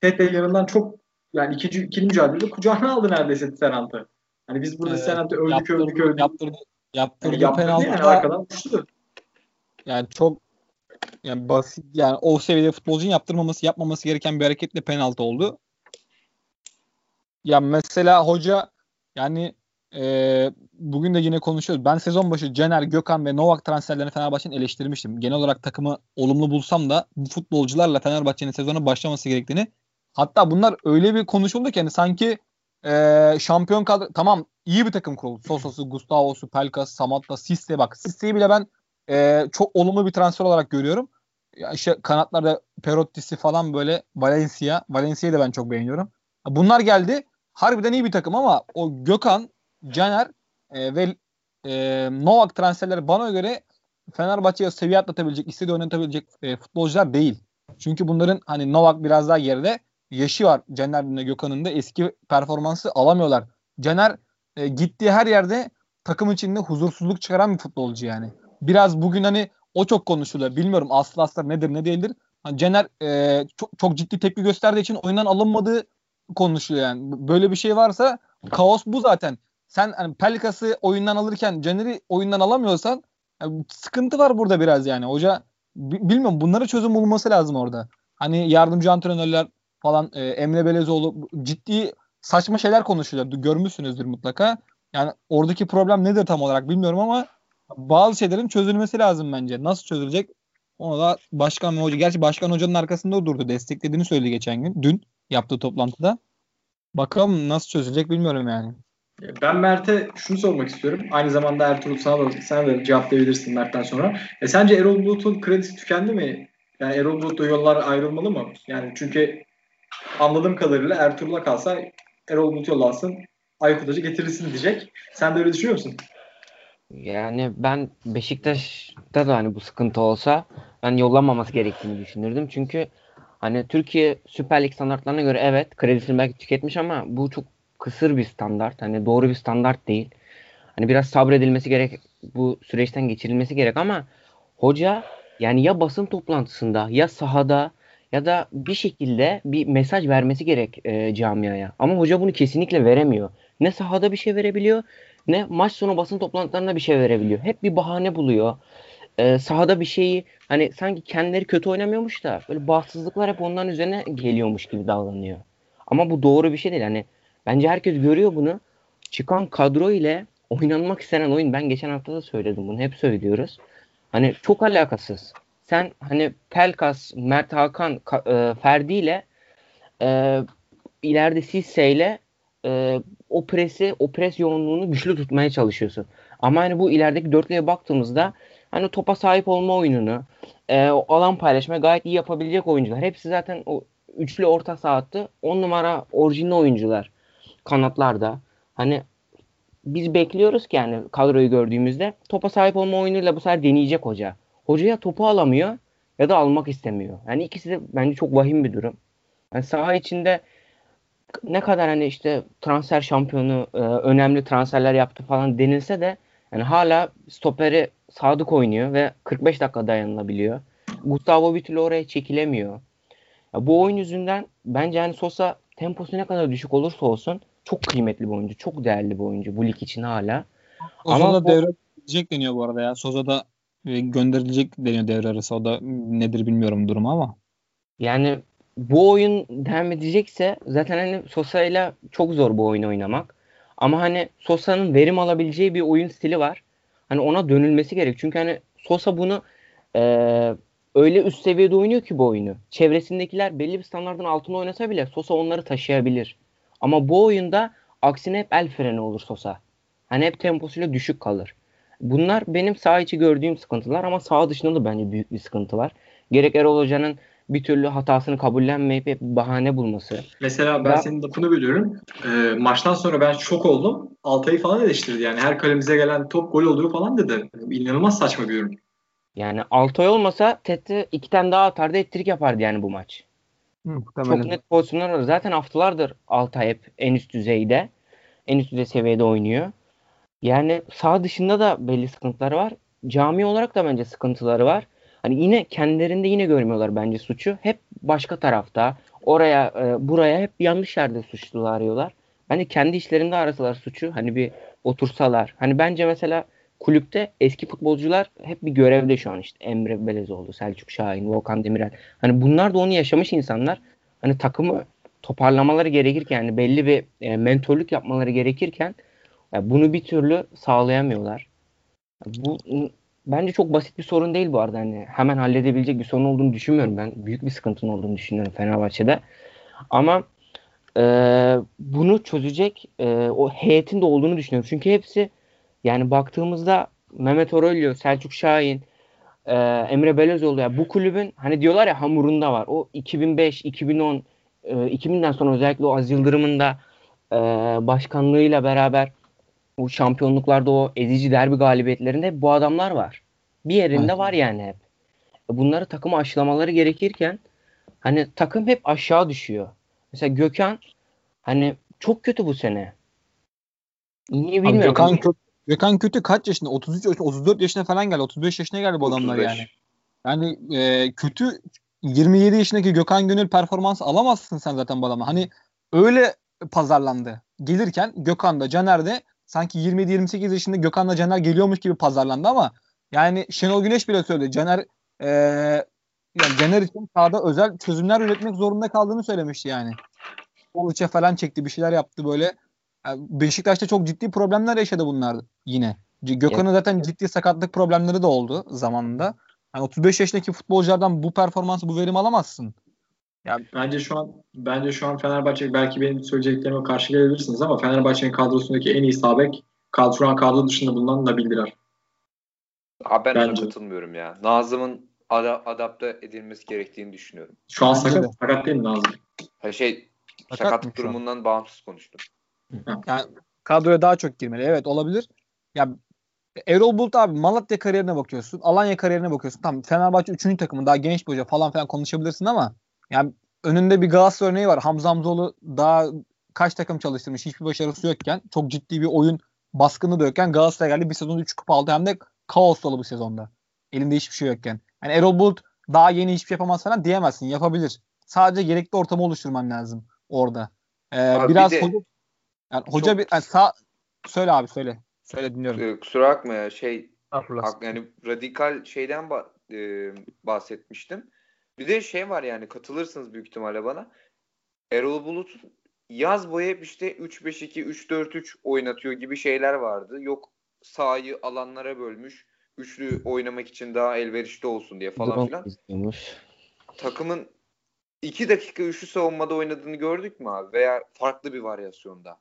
Tete yanından çok yani ikinci, ikinci mücadelede kucağına aldı neredeyse Senat'ı. Hani biz burada evet, Senat'ı övdük, yaptırdı, övdük, övdük.
Yaptırdı, yaptırdı,
yani yaptırdı penaltı yani arkadan uçtu.
Yani çok yani basit yani o seviyede futbolcunun yaptırmaması yapmaması gereken bir hareketle penaltı oldu. Ya mesela hoca yani e, bugün de yine konuşuyoruz. Ben sezon başı Cener, Gökhan ve Novak transferlerini Fenerbahçe'nin eleştirmiştim. Genel olarak takımı olumlu bulsam da bu futbolcularla Fenerbahçe'nin sezona başlaması gerektiğini hatta bunlar öyle bir konuşuldu ki hani sanki e, şampiyon kadro tamam iyi bir takım kuruldu. Sosa'sı, Gustavo'su, Pelkas, Samatta, Sisse bak Sisse'yi bile ben e, çok olumlu bir transfer olarak görüyorum. Ya işte kanatlarda Perotti'si falan böyle Valencia. Valencia'yı da ben çok beğeniyorum. Bunlar geldi. Harbiden iyi bir takım ama o Gökhan, Caner e, ve e, Novak transferleri bana göre Fenerbahçe'ye seviye atlatabilecek, istediği oynatabilecek e, futbolcular değil. Çünkü bunların hani Novak biraz daha geride. Yaşı var Caner'in de Gökhan'ın da eski performansı alamıyorlar. Caner e, gittiği her yerde takım içinde huzursuzluk çıkaran bir futbolcu yani. Biraz bugün hani o çok konuşuluyor. Bilmiyorum aslı aslar nedir ne değildir. Hani Cener e, çok, çok ciddi tepki gösterdiği için oyundan alınmadığı konuşuluyor yani. Böyle bir şey varsa kaos bu zaten. Sen hani Pelikas'ı oyundan alırken Caner'i oyundan alamıyorsan yani sıkıntı var burada biraz yani. Hoca bilmiyorum bunlara çözüm bulunması lazım orada. Hani yardımcı antrenörler falan e, Emre Belezoğlu ciddi saçma şeyler konuşuyorlar. Görmüşsünüzdür mutlaka. Yani oradaki problem nedir tam olarak bilmiyorum ama bazı şeylerin çözülmesi lazım bence. Nasıl çözülecek? Onu da başkan ve hoca. Gerçi başkan hocanın arkasında durdu. Desteklediğini söyledi geçen gün. Dün yaptığı toplantıda. Bakalım nasıl çözülecek bilmiyorum yani.
Ben Mert'e şunu sormak istiyorum. Aynı zamanda Ertuğrul sana da, sen de cevaplayabilirsin Mert'ten sonra. E sence Erol Bulut'un kredisi tükendi mi? Yani Erol Bulut'la yollar ayrılmalı mı? Yani çünkü anladığım kadarıyla Ertuğrul'a kalsa Erol Bulut yollansın Aykut Hoca getirilsin diyecek. Sen de öyle düşünüyor musun?
Yani ben Beşiktaş'ta da hani bu sıkıntı olsa ben yollamaması gerektiğini düşünürdüm. Çünkü hani Türkiye Süper Lig standartlarına göre evet kredisini belki tüketmiş ama bu çok kısır bir standart. Hani doğru bir standart değil. Hani biraz sabredilmesi gerek. Bu süreçten geçirilmesi gerek ama hoca yani ya basın toplantısında ya sahada ya da bir şekilde bir mesaj vermesi gerek e, camiaya. Ama hoca bunu kesinlikle veremiyor. Ne sahada bir şey verebiliyor ne maç sonu basın toplantılarında bir şey verebiliyor. Hep bir bahane buluyor. Ee, sahada bir şeyi hani sanki kendileri kötü oynamıyormuş da böyle bahtsızlıklar hep onların üzerine geliyormuş gibi davranıyor. Ama bu doğru bir şey değil. Hani bence herkes görüyor bunu. Çıkan kadro ile oynanmak istenen oyun ben geçen hafta da söyledim bunu. Hep söylüyoruz. Hani çok alakasız. Sen hani Pelkas, Mert Hakan, e, Ferdi ile e, ileride Sisse ile e, o presi, o pres yoğunluğunu güçlü tutmaya çalışıyorsun. Ama hani bu ilerideki dörtlüye baktığımızda hani topa sahip olma oyununu, e, o alan paylaşma gayet iyi yapabilecek oyuncular. Hepsi zaten o üçlü orta sahattı. On numara orijinal oyuncular kanatlarda. Hani biz bekliyoruz ki yani kadroyu gördüğümüzde topa sahip olma oyunuyla bu sefer deneyecek hoca. Hoca ya topu alamıyor ya da almak istemiyor. Yani ikisi de bence çok vahim bir durum. Yani saha içinde ne kadar hani işte transfer şampiyonu e, önemli transferler yaptı falan denilse de yani hala stoperi sadık oynuyor ve 45 dakika dayanılabiliyor. Gustavo bir türlü oraya çekilemiyor. Ya bu oyun yüzünden bence yani Sosa temposu ne kadar düşük olursa olsun çok kıymetli bir oyuncu. Çok değerli bir oyuncu bu lig için hala.
Sosa Ama da devrilecek deniyor bu arada ya. Sosa da gönderilecek deniyor devre arası. O da nedir bilmiyorum durumu ama.
Yani bu oyun devam edecekse zaten hani Sosa ile çok zor bu oyunu oynamak. Ama hani Sosa'nın verim alabileceği bir oyun stili var. Hani ona dönülmesi gerek. Çünkü hani Sosa bunu e, öyle üst seviyede oynuyor ki bu oyunu. Çevresindekiler belli bir standartın altında oynasa bile Sosa onları taşıyabilir. Ama bu oyunda aksine hep el freni olur Sosa. Hani hep temposuyla düşük kalır. Bunlar benim sağ içi gördüğüm sıkıntılar ama sağ dışında da bence büyük bir sıkıntı var. Gerek Erol Hoca'nın bir türlü hatasını kabullenmeyip hep bahane bulması.
Mesela ben
Ya-
senin lafını bölüyorum. Ee, maçtan sonra ben şok oldum. Altay'ı falan eleştirdi. Yani her kalemize gelen top gol oluyor falan dedi. İnanılmaz saçma bir yorum.
Yani Altay olmasa Tete iki tane daha atardı ettirik yapardı yani bu maç.
Hı,
Çok net pozisyonlar var. Zaten haftalardır Altay hep en üst düzeyde. En üst düzey seviyede oynuyor. Yani sağ dışında da belli sıkıntıları var. Cami olarak da bence sıkıntıları var. Hani yine kendilerinde yine görmüyorlar bence suçu. Hep başka tarafta. Oraya e, buraya hep yanlış yerde suçlular arıyorlar. Bence kendi işlerinde arasalar suçu. Hani bir otursalar. Hani bence mesela kulüpte eski futbolcular hep bir görevde şu an işte. Emre Belezoğlu, Selçuk Şahin, Volkan Demirel. Hani bunlar da onu yaşamış insanlar. Hani takımı toparlamaları gerekirken yani belli bir e, mentorluk yapmaları gerekirken ya bunu bir türlü sağlayamıyorlar. Bu bence çok basit bir sorun değil bu arada. Hani hemen halledebilecek bir sorun olduğunu düşünmüyorum ben. Büyük bir sıkıntının olduğunu düşünüyorum Fenerbahçe'de. Ama e, bunu çözecek e, o heyetin de olduğunu düşünüyorum. Çünkü hepsi yani baktığımızda Mehmet Aurelio, Selçuk Şahin, e, Emre Belözoğlu ya bu kulübün hani diyorlar ya hamurunda var. O 2005, 2010, e, 2000'den sonra özellikle o Aziz Yıldırım'ın da e, başkanlığıyla beraber o şampiyonluklarda o ezici derbi galibiyetlerinde bu adamlar var. Bir yerinde
Evet.
var yani hep. Bunları takıma aşılamaları gerekirken hani takım hep aşağı düşüyor. Mesela Gökhan hani çok kötü bu sene. Niye
Abi
bilmiyorum.
Gökhan, kötü, Gökhan kötü kaç yaşında? 33 yaş- 34 yaşına falan geldi. 35 yaşına geldi bu adamlar
35.
yani. Yani e, kötü 27 yaşındaki Gökhan Gönül performans alamazsın sen zaten bu adama. Hani öyle pazarlandı. Gelirken Gökhan da Caner de sanki 27-28 yaşında Gökhan'la Caner geliyormuş gibi pazarlandı ama yani Şenol Güneş bile söyledi. Caner e, yani Caner için sahada özel çözümler üretmek zorunda kaldığını söylemişti yani. İçe falan çekti bir şeyler yaptı böyle. Yani Beşiktaş'ta çok ciddi problemler yaşadı bunlar yine. Gökhan'ın zaten ciddi sakatlık problemleri de oldu zamanında. Yani 35 yaşındaki futbolculardan bu performansı, bu verim alamazsın.
Bence şu an bence şu an Fenerbahçe belki benim söyleyeceklerime karşı gelebilirsiniz ama Fenerbahçe'nin kadrosundaki en iyi sağ bek kadro, şu an kadro dışında bulunan Nabil Dirar.
Abi ben
Bence.
katılmıyorum ya. Nazım'ın ada- adapte edilmesi gerektiğini düşünüyorum.
Şu an
Bence
sakat,
de.
sakat değil mi Nazım?
Ha şey
Sakat
sakatlık durumundan bağımsız konuştum.
Yani kadroya daha çok girmeli. Evet olabilir. Ya Erol Bulut abi Malatya kariyerine bakıyorsun. Alanya kariyerine bakıyorsun. Tamam Fenerbahçe 3. takımı daha genç bir hoca falan filan konuşabilirsin ama yani önünde bir Galatasaray örneği var. Hamza Hamzoğlu daha kaç takım çalıştırmış hiçbir başarısı yokken çok ciddi bir oyun baskını da yokken Galatasaray geldi bir sezonda 3 kupa aldı hem de kaos dolu bir sezonda. Elinde hiçbir şey yokken. Yani Erol Bulut daha yeni hiçbir şey yapamaz falan diyemezsin. Yapabilir. Sadece gerekli ortamı oluşturman lazım orada. Ee,
Abi bir
biraz
de-
hoca, yani hoca
Çok-
bir yani sağ söyle abi söyle. Söyle dinliyorum.
Kusura bakma ya şey yani radikal şeyden e, bahsetmiştim. Bir de şey var yani katılırsınız büyük ihtimalle bana. Erol Bulut yaz boyu hep işte 3-5-2, 3-4-3 oynatıyor gibi şeyler vardı. Yok sahayı alanlara bölmüş. Üçlü oynamak için daha elverişli olsun diye falan filan.
izliyormuş.
Takımın 2 dakika üçlü savunmada oynadığını gördük mü abi? Veya farklı bir varyasyonda.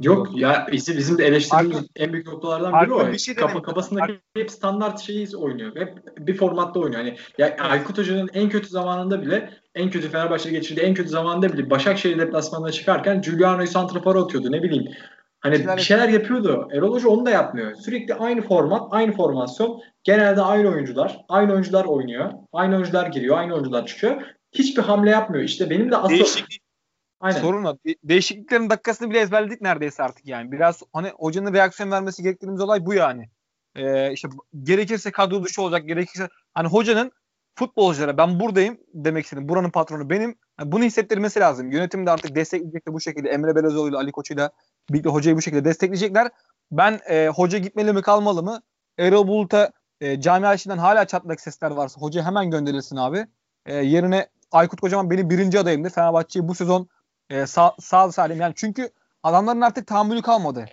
Yok ya bizim, bizim de eleştirdiğimiz en büyük noktalardan biri o.
bir şey
Kafa, kafasındaki hep standart şeyi oynuyor. Hep bir formatta oynuyor. Hani ya Aykut Hoca'nın en kötü zamanında bile en kötü Fenerbahçe'de geçirdiği en kötü zamanında bile Başakşehir deplasmanına çıkarken Giuliano'yu santrafora atıyordu ne bileyim. Hani
Şeyler
bir şeyler yapıyordu. Erol Hoca onu da yapmıyor. Sürekli aynı format, aynı formasyon. Genelde aynı oyuncular. Aynı oyuncular oynuyor. Aynı oyuncular giriyor. Aynı oyuncular çıkıyor. Hiçbir hamle yapmıyor. İşte benim de asıl...
Değişiklik
Aynen.
sorun o. De- değişikliklerin dakikasını bile ezberledik neredeyse artık yani. Biraz hani hocanın reaksiyon vermesi gerektiğimiz olay bu yani. Ee, işte gerekirse kadro dışı olacak, gerekirse hani hocanın futbolculara ben buradayım demek istedim. Buranın patronu benim. Yani bunu hissettirmesi lazım. Yönetim de artık destekleyecek de bu şekilde. Emre Belezoğlu ile Ali Koç'uyla birlikte hocayı bu şekilde destekleyecekler. Ben e, hoca gitmeli mi kalmalı mı? Erol Bulut'a e, camia içinden hala çatlak sesler varsa hoca hemen gönderilsin abi. E, yerine Aykut Kocaman benim birinci adayımdır. Fenerbahçe'yi bu sezon e, sağ, sağ salim yani çünkü adamların artık tahammülü kalmadı.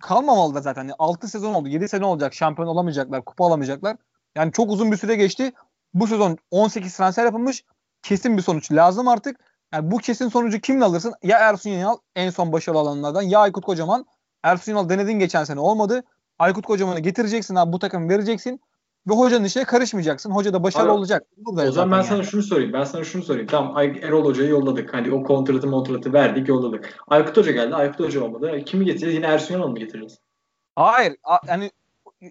Kalmamalı da zaten. Yani 6 sezon oldu. 7 sene olacak. Şampiyon olamayacaklar. Kupa alamayacaklar. Yani çok uzun bir süre geçti. Bu sezon 18 transfer yapılmış. Kesin bir sonuç lazım artık. Yani bu kesin sonucu kimle alırsın? Ya Ersun Yanal en son başarılı alanlardan ya Aykut Kocaman. Ersun Yanal denedin geçen sene olmadı. Aykut Kocaman'ı getireceksin abi bu takımı vereceksin. Ve hocanın işine karışmayacaksın. Hoca da başarılı
Abi,
olacak. Bu da
O zaman ben
zaten
sana
yani.
şunu sorayım. Ben sana şunu sorayım. Tamam Erol Hoca'yı yolladık. Hani o kontratı kontratı verdik yolladık. Aykut Hoca geldi. Aykut Hoca olmadı. Kimi getireceğiz? Yine Ersun Yanal mı getireceğiz?
Hayır. a- yani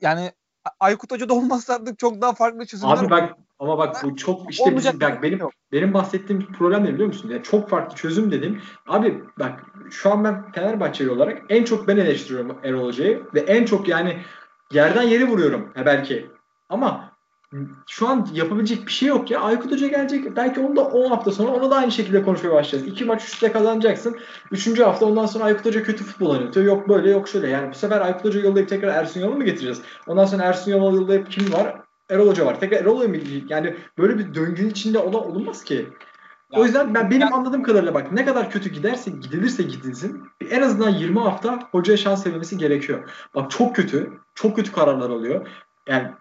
yani Aykut Hoca da olmazsa artık çok daha farklı çözümler
Abi bak ama bak bu çok işte
Olmayacak
bizim, bak
şey
benim
yok.
benim bahsettiğim problem ne biliyor musun? Yani çok farklı çözüm dedim. Abi bak şu an ben Fenerbahçeli olarak en çok ben eleştiriyorum Erol Hoca'yı ve en çok yani yerden yere vuruyorum ha belki. Ama şu an yapabilecek bir şey yok ya. Aykut Hoca gelecek. Belki onu da 10 hafta sonra onu da aynı şekilde konuşmaya başlayacağız. İki maç üstte kazanacaksın. Üçüncü hafta ondan sonra Aykut Hoca kötü futbol oynatıyor. Yok böyle yok şöyle. Yani bu sefer Aykut Hoca yollayıp tekrar Ersun Yanal'ı mı getireceğiz? Ondan sonra Ersun Yanal'ı yollayıp kim var? Erol Hoca var. Tekrar Erol Hoca mı? Yani böyle bir döngünün içinde ola, olunmaz ki.
Ya,
o yüzden ben benim
ya-
anladığım kadarıyla bak ne kadar kötü giderse gidilirse gidilsin en azından 20 hafta hocaya şans vermesi gerekiyor. Bak çok kötü. Çok kötü kararlar alıyor. Yani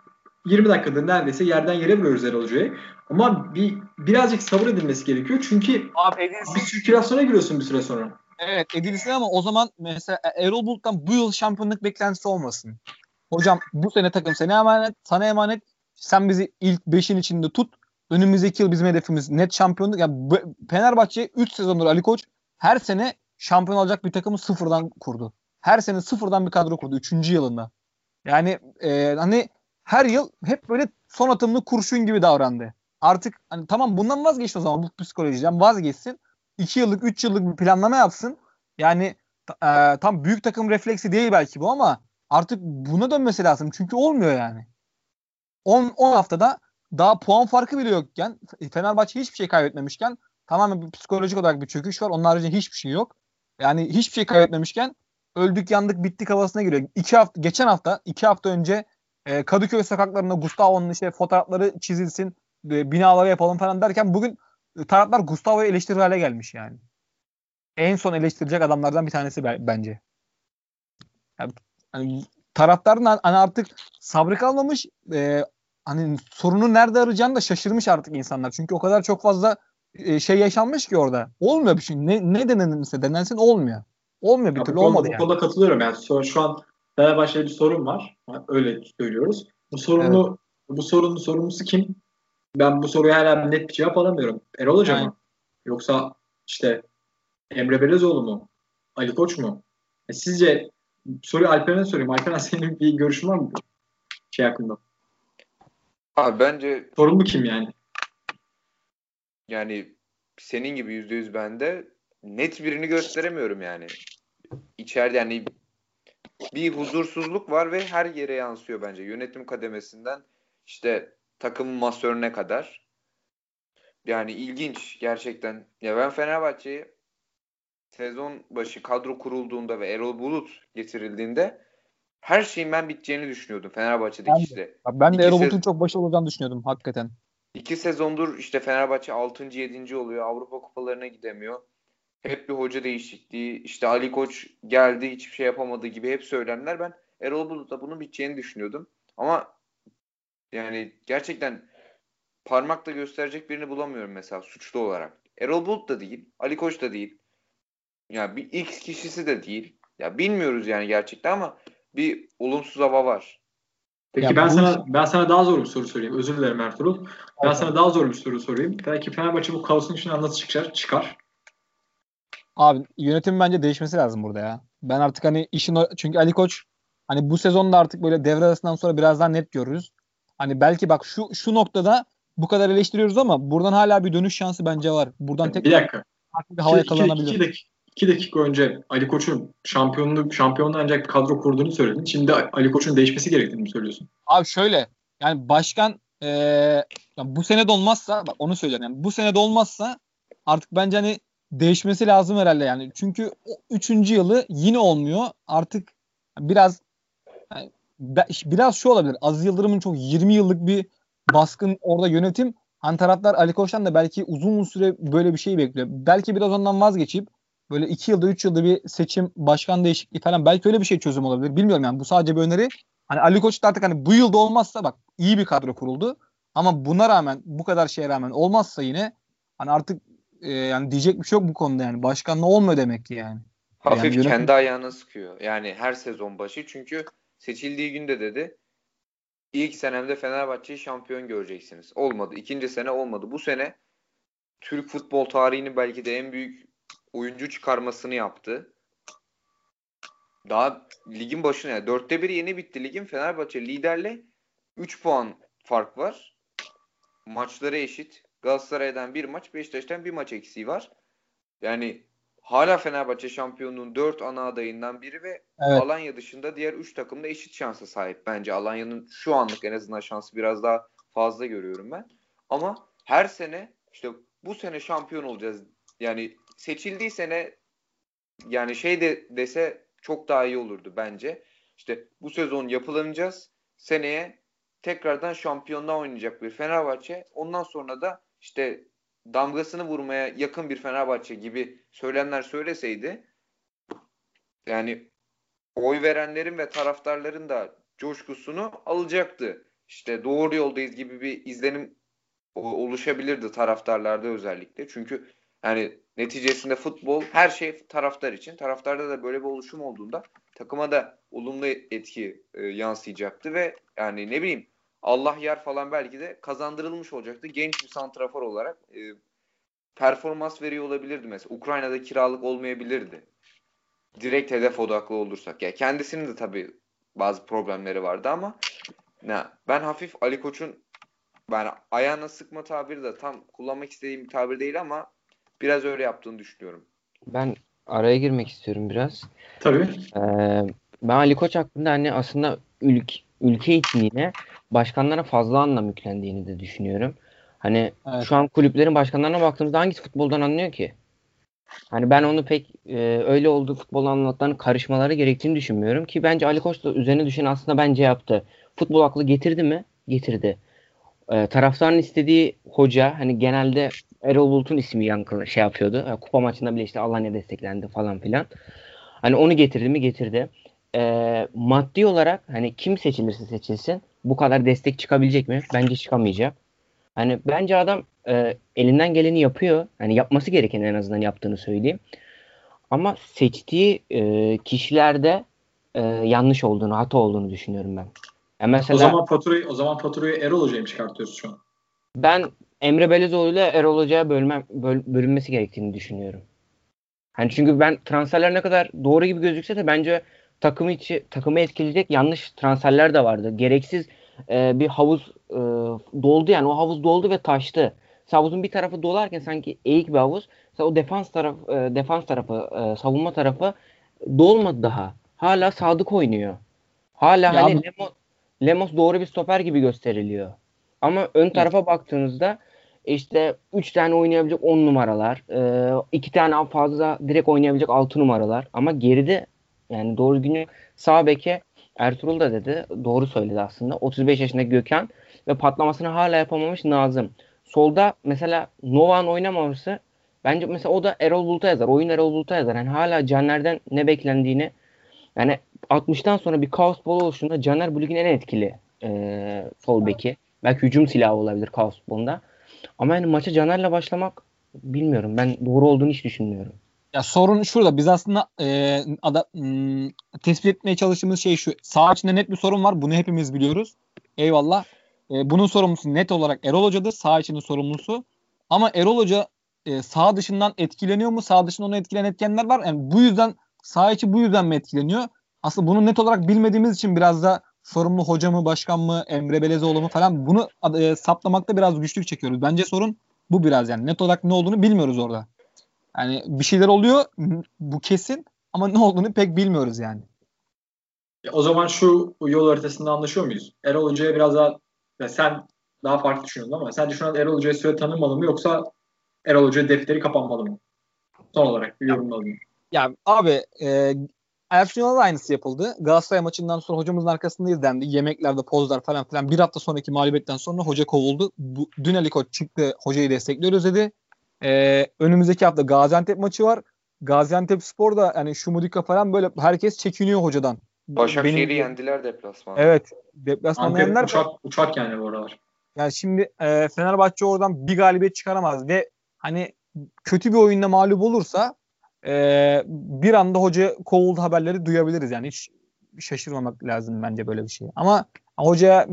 20 dakikada neredeyse yerden yere vuruyoruz Erol Hoca'yı. Ama bir birazcık sabır edilmesi gerekiyor. Çünkü
Abi edilsin.
bir sirkülasyona giriyorsun bir süre sonra.
Evet edilsin ama o zaman mesela Erol Bulut'tan bu yıl şampiyonluk beklentisi olmasın. Hocam bu sene takım sana emanet, sana emanet. Sen bizi ilk 5'in içinde tut. Önümüzdeki yıl bizim hedefimiz net şampiyonluk. Yani Fenerbahçe 3 sezondur Ali Koç her sene şampiyon olacak bir takımı sıfırdan kurdu. Her sene sıfırdan bir kadro kurdu 3. yılında. Yani e, hani her yıl hep böyle son atımlı kurşun gibi davrandı. Artık hani tamam bundan vazgeçti o zaman bu psikolojiden vazgeçsin. 2 yıllık 3 yıllık bir planlama yapsın. Yani e, tam büyük takım refleksi değil belki bu ama artık buna dönmesi lazım. Çünkü olmuyor yani. 10 10 haftada daha puan farkı bile yokken Fenerbahçe hiçbir şey kaybetmemişken tamamen psikolojik olarak bir çöküş var. Onun haricinde hiçbir şey yok. Yani hiçbir şey kaybetmemişken öldük yandık bittik havasına giriyor. İki hafta, geçen hafta iki hafta önce e, Kadıköy sokaklarında Gustavo'nun işte fotoğrafları çizilsin e, binaları yapalım falan derken bugün e, taraftar Gustavo'yu eleştirir hale gelmiş yani. En son eleştirecek adamlardan bir tanesi be- bence. Yani, hani taraftarın hani artık sabrı kalmamış. E, hani sorunu nerede arayacağını da şaşırmış artık insanlar. Çünkü o kadar çok fazla e, şey yaşanmış ki orada. Olmuyor bir şey. Ne, ne denenirse denensin olmuyor. Olmuyor bir
Ya
türlü
bu konuda,
olmadı
bu
yani.
konuda katılıyorum. Yani şu, şu an Fenerbahçe'de bir sorun var. Öyle söylüyoruz. Bu sorunu bu sorunun sorumlusu kim? Ben bu soruya hala net bir cevap alamıyorum. Erol Hoca
Aynen.
mı? Yoksa işte Emre Belezoğlu mu? Ali Koç mu? E sizce soruyu Alperen'e sorayım. Alperen senin bir görüşün var mı şey hakkında?
Abi bence
Sorumlu kim yani?
yani senin gibi yüzde yüz bende net birini gösteremiyorum yani. İçeride yani bir huzursuzluk var ve her yere yansıyor bence. Yönetim kademesinden işte takımın masörüne kadar. Yani ilginç gerçekten. Ya ben Fenerbahçe'yi sezon başı kadro kurulduğunda ve Erol Bulut getirildiğinde her şeyin ben biteceğini düşünüyordum Fenerbahçe'deki
Ben de.
işte.
Ben de Erol Bulut'un çok başarılı olacağını düşünüyordum hakikaten.
İki sezondur işte Fenerbahçe 6. 7. oluyor. Avrupa kupalarına gidemiyor. Hep bir hoca değişikliği. İşte Ali Koç geldi hiçbir şey yapamadı gibi hep söylenenler. Ben Erol Bulut'la bunun biteceğini düşünüyordum. Ama yani gerçekten parmakla gösterecek birini bulamıyorum mesela suçlu olarak. Erol Bulut da değil. Ali Koç da değil. Yani bir X kişisi de değil. Ya bilmiyoruz yani gerçekten ama bir olumsuz hava var.
Peki
Ya
ben
bu-
sana ben sana daha zor bir soru sorayım. Özür dilerim Ertuğrul. Ben
Evet.
sana daha zor bir soru sorayım. Belki Fenerbahçe bu kaosun içinden nasıl çıkar? Çıkar.
Abi yönetim bence değişmesi lazım burada ya. Ben artık hani işin çünkü Ali Koç hani bu sezonda artık böyle devre arasından sonra biraz daha net görürüz. Hani belki bak şu şu noktada bu kadar eleştiriyoruz ama buradan hala bir dönüş şansı bence var. Buradan
bir
tekrar
dakika.
farklı bir hava
İki- iki-
yakalanabilir.
iki dakika, iki dakika önce Ali Koç'un şampiyonluk şampiyonluğa ancak bir kadro kurduğunu söyledin. Şimdi Ali Koç'un değişmesi gerektiğini söylüyorsun?
Abi şöyle yani başkan eee, ya bu sene de olmazsa bak onu söylüyorum yani bu sene de olmazsa artık bence hani değişmesi lazım herhalde yani. Çünkü o üçüncü yılı yine olmuyor. Artık biraz yani biraz şu olabilir. Aziz Yıldırım'ın çok 20 yıllık bir baskın orada yönetim. Hani taraftar Ali Koç'tan da belki uzun süre böyle bir şey bekliyor. Belki biraz ondan vazgeçip böyle 2 yılda 3 yılda bir seçim başkan değişikliği falan belki öyle bir şey çözüm olabilir. Bilmiyorum yani bu sadece bir öneri. Hani Ali Koç artık hani bu yılda olmazsa bak iyi bir kadro kuruldu. Ama buna rağmen bu kadar şeye rağmen olmazsa yine hani artık e, yani diyecek bir şey yok bu konuda yani. Başkanla olmuyor demek ki yani.
Hafif
Yani yönetim-
kendi ayağına sıkıyor. Yani her sezon başı. Çünkü seçildiği günde dedi ilk senemde Fenerbahçe'yi şampiyon göreceksiniz. Olmadı. İkinci sene olmadı. Bu sene Türk futbol tarihinin belki de en büyük oyuncu çıkarmasını yaptı. Daha ligin başına yani dörtte bir yeni bitti ligin. Fenerbahçe liderle 3 puan fark var. Maçları eşit. Galatasaray'dan bir maç, Beşiktaş'tan bir maç eksiği var. Yani hala Fenerbahçe şampiyonluğun 4 ana adayından biri ve
Evet.
Alanya dışında diğer 3 takım da eşit şansa sahip bence. Alanya'nın şu anlık en azından şansı biraz daha fazla görüyorum ben. Ama her sene işte bu sene şampiyon olacağız. Yani seçildiği sene yani şey de dese çok daha iyi olurdu bence. İşte bu sezon yapılanacağız. Seneye tekrardan şampiyonluğa oynayacak bir Fenerbahçe. Ondan sonra da işte damgasını vurmaya yakın bir Fenerbahçe gibi söylemler söyleseydi yani oy verenlerin ve taraftarların da coşkusunu alacaktı. İşte doğru yoldayız gibi bir izlenim oluşabilirdi taraftarlarda özellikle. Çünkü yani neticesinde futbol her şey taraftar için. Taraftarda da böyle bir oluşum olduğunda takıma da olumlu etki e, yansıyacaktı ve yani ne bileyim Allah yer falan belki de kazandırılmış olacaktı. Genç bir santrafor olarak e, performans veriyor olabilirdi mesela. Ukrayna'da kiralık olmayabilirdi. Direkt hedef odaklı olursak. Ya kendisinin de tabii bazı problemleri vardı ama ne ben hafif Ali Koç'un ben ayağına sıkma tabiri de tam kullanmak istediğim bir tabir değil ama biraz öyle yaptığını düşünüyorum.
Ben araya girmek istiyorum biraz.
Tabii.
Ee, ben Ali Koç hakkında hani aslında ülk, ülke için yine başkanlara fazla anlam yüklendiğini de düşünüyorum. Hani
Evet.
şu an kulüplerin başkanlarına baktığımızda hangisi futboldan anlıyor ki? Hani ben onu pek e, öyle olduğu futbol anlatlarının karışmaları gerektiğini düşünmüyorum ki bence Ali Koç da üzerine düşen aslında bence yaptı. Futbol aklı getirdi mi? Getirdi. E, taraftarın istediği hoca hani genelde Erol Bulut'un ismi yankılı şey yapıyordu. E, kupa maçında bile işte Alanya desteklendi falan filan. Hani onu getirdi mi? Getirdi. E, maddi olarak hani kim seçilirse seçilsin bu kadar destek çıkabilecek mi? Bence çıkamayacak. Hani bence adam e, elinden geleni yapıyor. Hani yapması gereken en azından yaptığını söyleyeyim. Ama seçtiği e, kişilerde e, yanlış olduğunu, hata olduğunu düşünüyorum ben. Ya mesela
O zaman faturayı o zaman faturayı Erol Hoca'ya mı çıkartıyoruz şu an?
ben Emre Belezoğlu ile Erol Hoca'ya bölmem, böl- bölünmesi gerektiğini düşünüyorum. Hani çünkü ben transferler ne kadar doğru gibi gözükse de bence takımı içi takımı etkileyecek yanlış transferler de vardı. Gereksiz e, bir havuz e, doldu yani o havuz doldu ve taştı. Mesela havuzun bir tarafı dolarken sanki eğik bir havuz. Mesela o defans taraf e, defans tarafı, e, savunma tarafı dolmadı daha. Hala Sadık oynuyor. Hala
Ya
hani Lemos, Lemos doğru bir stoper gibi gösteriliyor. Ama ön tarafa baktığınızda işte 3 tane oynayabilecek 10 numaralar, 2 tane fazla direkt oynayabilecek 6 numaralar ama geride yani doğru düzgün sağ beke Ertuğrul da dedi. Doğru söyledi aslında. 35 yaşındaki Gökhan ve patlamasını hala yapamamış Nazım. Solda mesela Nova'nın oynamaması bence mesela o da Erol Bulut'a yazar. Oyun Erol Bulut'a yazar. Yani hala Caner'den ne beklendiğini yani 60'tan sonra bir kaos bol oluşunda Caner bu ligin en etkili e, sol beki. Belki hücum silahı olabilir kaos futbolunda. Ama yani maça Caner'le başlamak bilmiyorum. Ben doğru olduğunu hiç düşünmüyorum.
Ya sorun şurada. Biz aslında e, ada, m, tespit etmeye çalıştığımız şey şu. Sağ içinde net bir sorun var. Bunu hepimiz biliyoruz. Eyvallah. E, bunun sorumlusu net olarak Erol Hoca'dır. Sağ içinin sorumlusu. Ama Erol Hoca e, sağ dışından etkileniyor mu? Sağ dışından onu etkileyen etkenler var. Yani bu yüzden sağ içi bu yüzden mi etkileniyor? Aslında bunu net olarak bilmediğimiz için biraz da sorumlu hoca mı, başkan mı, Emre Belezoğlu mu falan bunu e, saptamakta biraz güçlük çekiyoruz. Bence sorun bu biraz yani. Net olarak ne olduğunu bilmiyoruz orada. Yani bir şeyler oluyor bu kesin ama ne olduğunu pek bilmiyoruz yani.
Ya o zaman şu yol haritasında anlaşıyor muyuz? Erol Hoca'ya biraz daha ya sen daha farklı düşünüyorsun ama sence şu an Erol Hoca'ya süre tanınmalı mı yoksa Erol Hoca defteri kapanmalı mı? Son olarak bir yorumlayalım.
Ya abi e, Ersun da aynısı yapıldı. Galatasaray maçından sonra hocamızın arkasındayız dendi. Yemeklerde pozlar falan filan. Bir hafta sonraki mağlubiyetten sonra hoca kovuldu. Bu, dün Ali Koç çıktı hocayı destekliyoruz dedi. E, önümüzdeki hafta Gaziantep maçı var. Gaziantep Spor da yani Şumudika falan böyle herkes çekiniyor hocadan.
Başakşehir'i
Benim-
yendiler deplasmanda.
Evet. Deplasmanda yendiler.
uçak, uçak yani bu aralar.
Yani şimdi e, Fenerbahçe oradan bir galibiyet çıkaramaz ve hani kötü bir oyunda mağlup olursa e, bir anda hoca kovuldu haberleri duyabiliriz yani hiç şaşırmamak lazım bence böyle bir şey. Ama hocaya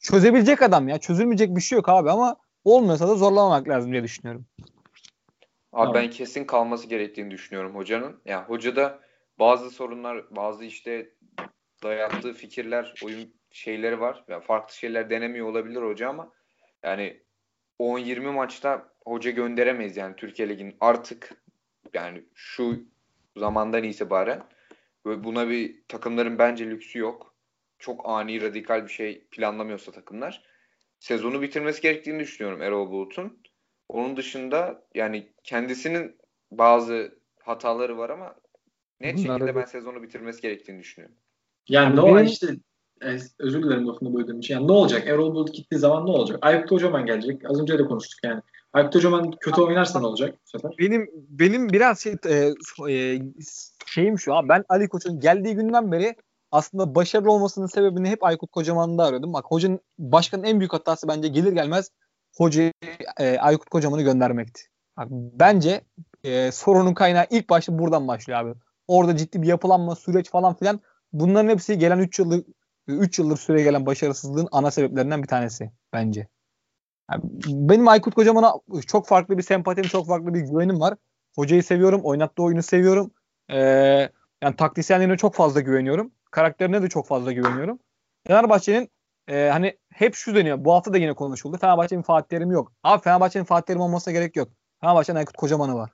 çözebilecek adam ya. Çözülmeyecek bir şey yok abi ama olmuyorsa da zorlamamak lazım diye düşünüyorum.
Abi ben kesin kalması gerektiğini düşünüyorum hocanın. Yani hocada bazı sorunlar, bazı işte dayattığı fikirler, oyun şeyleri var. Yani farklı şeyler denemiyor olabilir hoca ama yani 10-20 maçta hoca gönderemeyiz yani Türkiye Ligi'nin artık yani şu zamandan itibaren ve buna bir takımların bence lüksü yok. Çok ani, radikal bir şey planlamıyorsa takımlar. Sezonu bitirmesi gerektiğini düşünüyorum Erol Bulut'un. Onun dışında yani kendisinin bazı hataları var ama net
Bunlar
şekilde ben sezonu bitirmesi gerektiğini düşünüyorum.
Yani ne o işte e, özür dilerim lafını böldüğüm için. Yani ne olacak? Erol Bulut gittiği zaman ne olacak? Aykut Kocaman gelecek. Az önce de konuştuk yani. Aykut Kocaman kötü oynarsa ne olacak bu sefer?
Benim benim biraz şey e, e, şeyim şu abi ben Ali Koç'un geldiği günden beri aslında başarılı olmasının sebebini hep Aykut Kocaman'da arıyordum. Bak hocanın başkanın en büyük hatası bence gelir gelmez hocayı e, Aykut Kocaman'ı göndermekti. Bak, bence e, sorunun kaynağı ilk başta buradan başlıyor abi. Orada ciddi bir yapılanma, süreç falan filan bunların hepsi gelen 3 yıllık 3 yıldır süre gelen başarısızlığın ana sebeplerinden bir tanesi bence. Yani benim Aykut Kocaman'a çok farklı bir sempatim, çok farklı bir güvenim var. Hocayı seviyorum, oynattığı oyunu seviyorum. Ee, yani taktisyenliğine çok fazla güveniyorum. Karakterine de çok fazla güveniyorum. Fenerbahçe'nin e, hani hep şu deniyor. Bu hafta da yine konuşuldu. Fenerbahçe'nin Fatih Terim'i yok. Abi Fenerbahçe'nin Fatih Terim olmasına gerek yok. Fenerbahçe'nin Aykut Kocaman'ı var.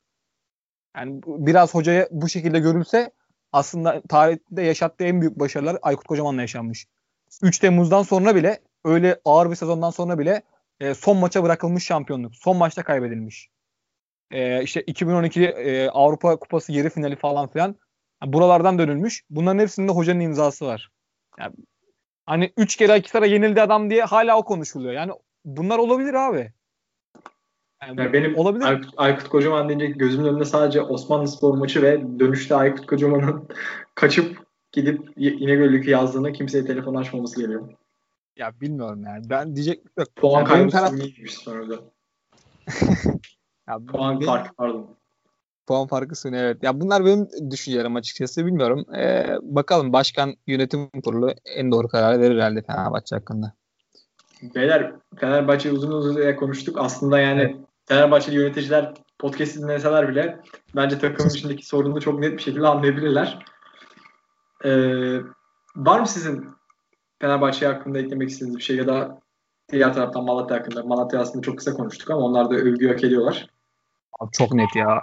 Yani biraz hocaya bu şekilde görülse aslında tarihte yaşattığı en büyük başarılar Aykut Kocaman'la yaşanmış. 3 Temmuz'dan sonra bile öyle ağır bir sezondan sonra bile e, son maça bırakılmış şampiyonluk. Son maçta kaybedilmiş. E, işte 2012 e, Avrupa Kupası yarı finali falan filan. Yani buralardan dönülmüş. Bunların hepsinde hocanın imzası var. Yani, hani 3 kere Akisar'a yenildi adam diye hala o konuşuluyor. Yani bunlar olabilir abi. Yani
Yani benim
olabilir.
Aykut, Aykut Kocaman deyince gözümün önünde sadece Osmanlı Spor maçı ve dönüşte Aykut Kocaman'ın kaçıp gidip İnegöllük'ü yazdığında kimseye telefon açmaması geliyor.
Ya bilmiyorum yani. Ben diyecek yok.
Puan
Yani
kaybı
taraf-
sonra da.
Ya
Puan
benim-
farkı pardon.
Puan farkı sınır evet. Ya bunlar benim düşüncelerim açıkçası bilmiyorum. Ee, bakalım başkan yönetim kurulu en doğru kararı verir herhalde Fenerbahçe hakkında.
Beyler Fenerbahçe uzun uzun konuştuk. Aslında yani Fenerbahçeli yöneticiler podcast dinleseler bile bence takımın içindeki sorununu çok net bir şekilde anlayabilirler. Ee, var mı sizin Fenerbahçe hakkında eklemek istediğiniz bir şey ya da diğer taraftan Malatya hakkında? Malatya aslında çok kısa konuştuk ama onlar da övgü hak ediyorlar.
Abi çok net ya.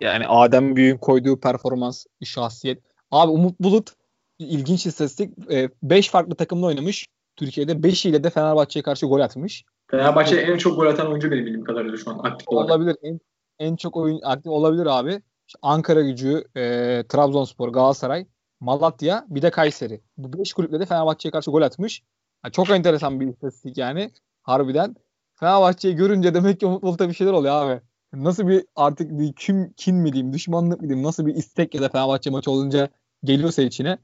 Yani Adem Büyük'ün koyduğu performans, şahsiyet. Abi Umut Bulut ilginç istatistik. 5 farklı takımda oynamış. Türkiye'de 5'iyle de Fenerbahçe'ye karşı gol atmış.
Fenerbahçe en çok gol atan oyuncu benim bildiğim kadarıyla şu an aktif olarak.
Olabilir. En, en çok oyun aktif olabilir abi. İşte Ankara gücü, e, Trabzonspor, Galatasaray, Malatya bir de Kayseri. Bu 5 kulüple de Fenerbahçe'ye karşı gol atmış. Ha, çok enteresan bir istatistik yani. Harbiden. Fenerbahçe'yi görünce demek ki Umut Bulut'a bir şeyler oluyor abi. Nasıl bir artık bir kim kin mi diyeyim, düşmanlık mı diyeyim, nasıl bir istek ya da Fenerbahçe maçı olunca geliyorsa içine.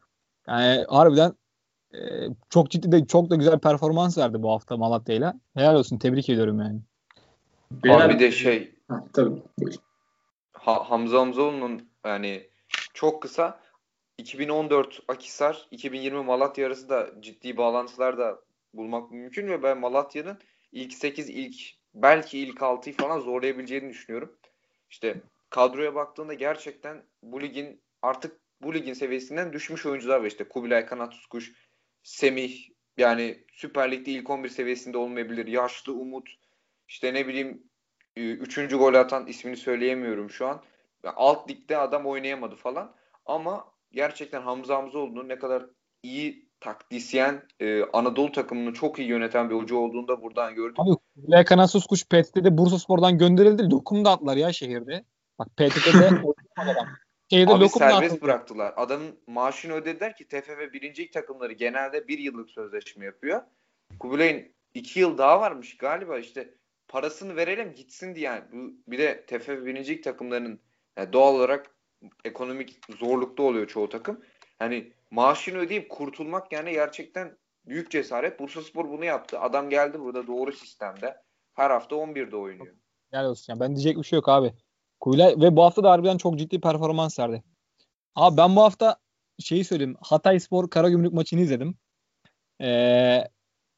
Yani harbiden e, çok ciddi de çok da güzel performans verdi bu hafta Malatya'yla. Helal olsun. Tebrik ediyorum yani.
Beyler-
Abi bir de şey
Ha, tabii.
Ha- Hamza Hamzoğlu'nun yani çok kısa 2014 Akhisar, 2020 Malatya arası da ciddi bağlantılar da bulmak mümkün ve ben Malatya'nın ilk 8 ilk belki ilk 6'yı falan zorlayabileceğini düşünüyorum. İşte kadroya baktığında gerçekten bu ligin artık bu ligin seviyesinden düşmüş oyuncular var işte Kubilay Kanat Tutkuş, Semih yani Süper Lig'de ilk 11 seviyesinde olmayabilir. Yaşlı Umut işte ne bileyim e, üçüncü gol atan ismini söyleyemiyorum şu an. Ya Alt ligde adam oynayamadı falan. Ama gerçekten Hamza Hamzoğlu'nun ne kadar iyi taktisyen, e, Anadolu takımını çok iyi yöneten bir hoca olduğunu da buradan gördük.
Abi Kubilay Kanatsız Kuş PTT'de Bursaspor'dan gönderildi. Lokum da attılar ya şehirde. Bak PTT'de adam. Şehirde
Abi serbest bıraktılar. Adamın maaşını ödediler ki TFF birincilik takımları genelde bir yıllık sözleşme yapıyor. Kubilay'ın iki yıl daha varmış galiba işte parasını verelim gitsin diye. Yani bu, bir de TFF birincilik takımlarının yani doğal olarak ekonomik zorlukta oluyor çoğu takım. Hani maaşını ödeyip kurtulmak yani gerçekten büyük cesaret. Bursaspor bunu yaptı. Adam geldi burada doğru sistemde. Her hafta 11'de oynuyor.
Helal olsun. Yani ben diyecek bir şey yok abi. Kubilay ve bu hafta da harbiden çok ciddi performans verdi. Abi ben bu hafta şeyi söyleyeyim. Hatay Spor Karagümrük maçını izledim. Ee,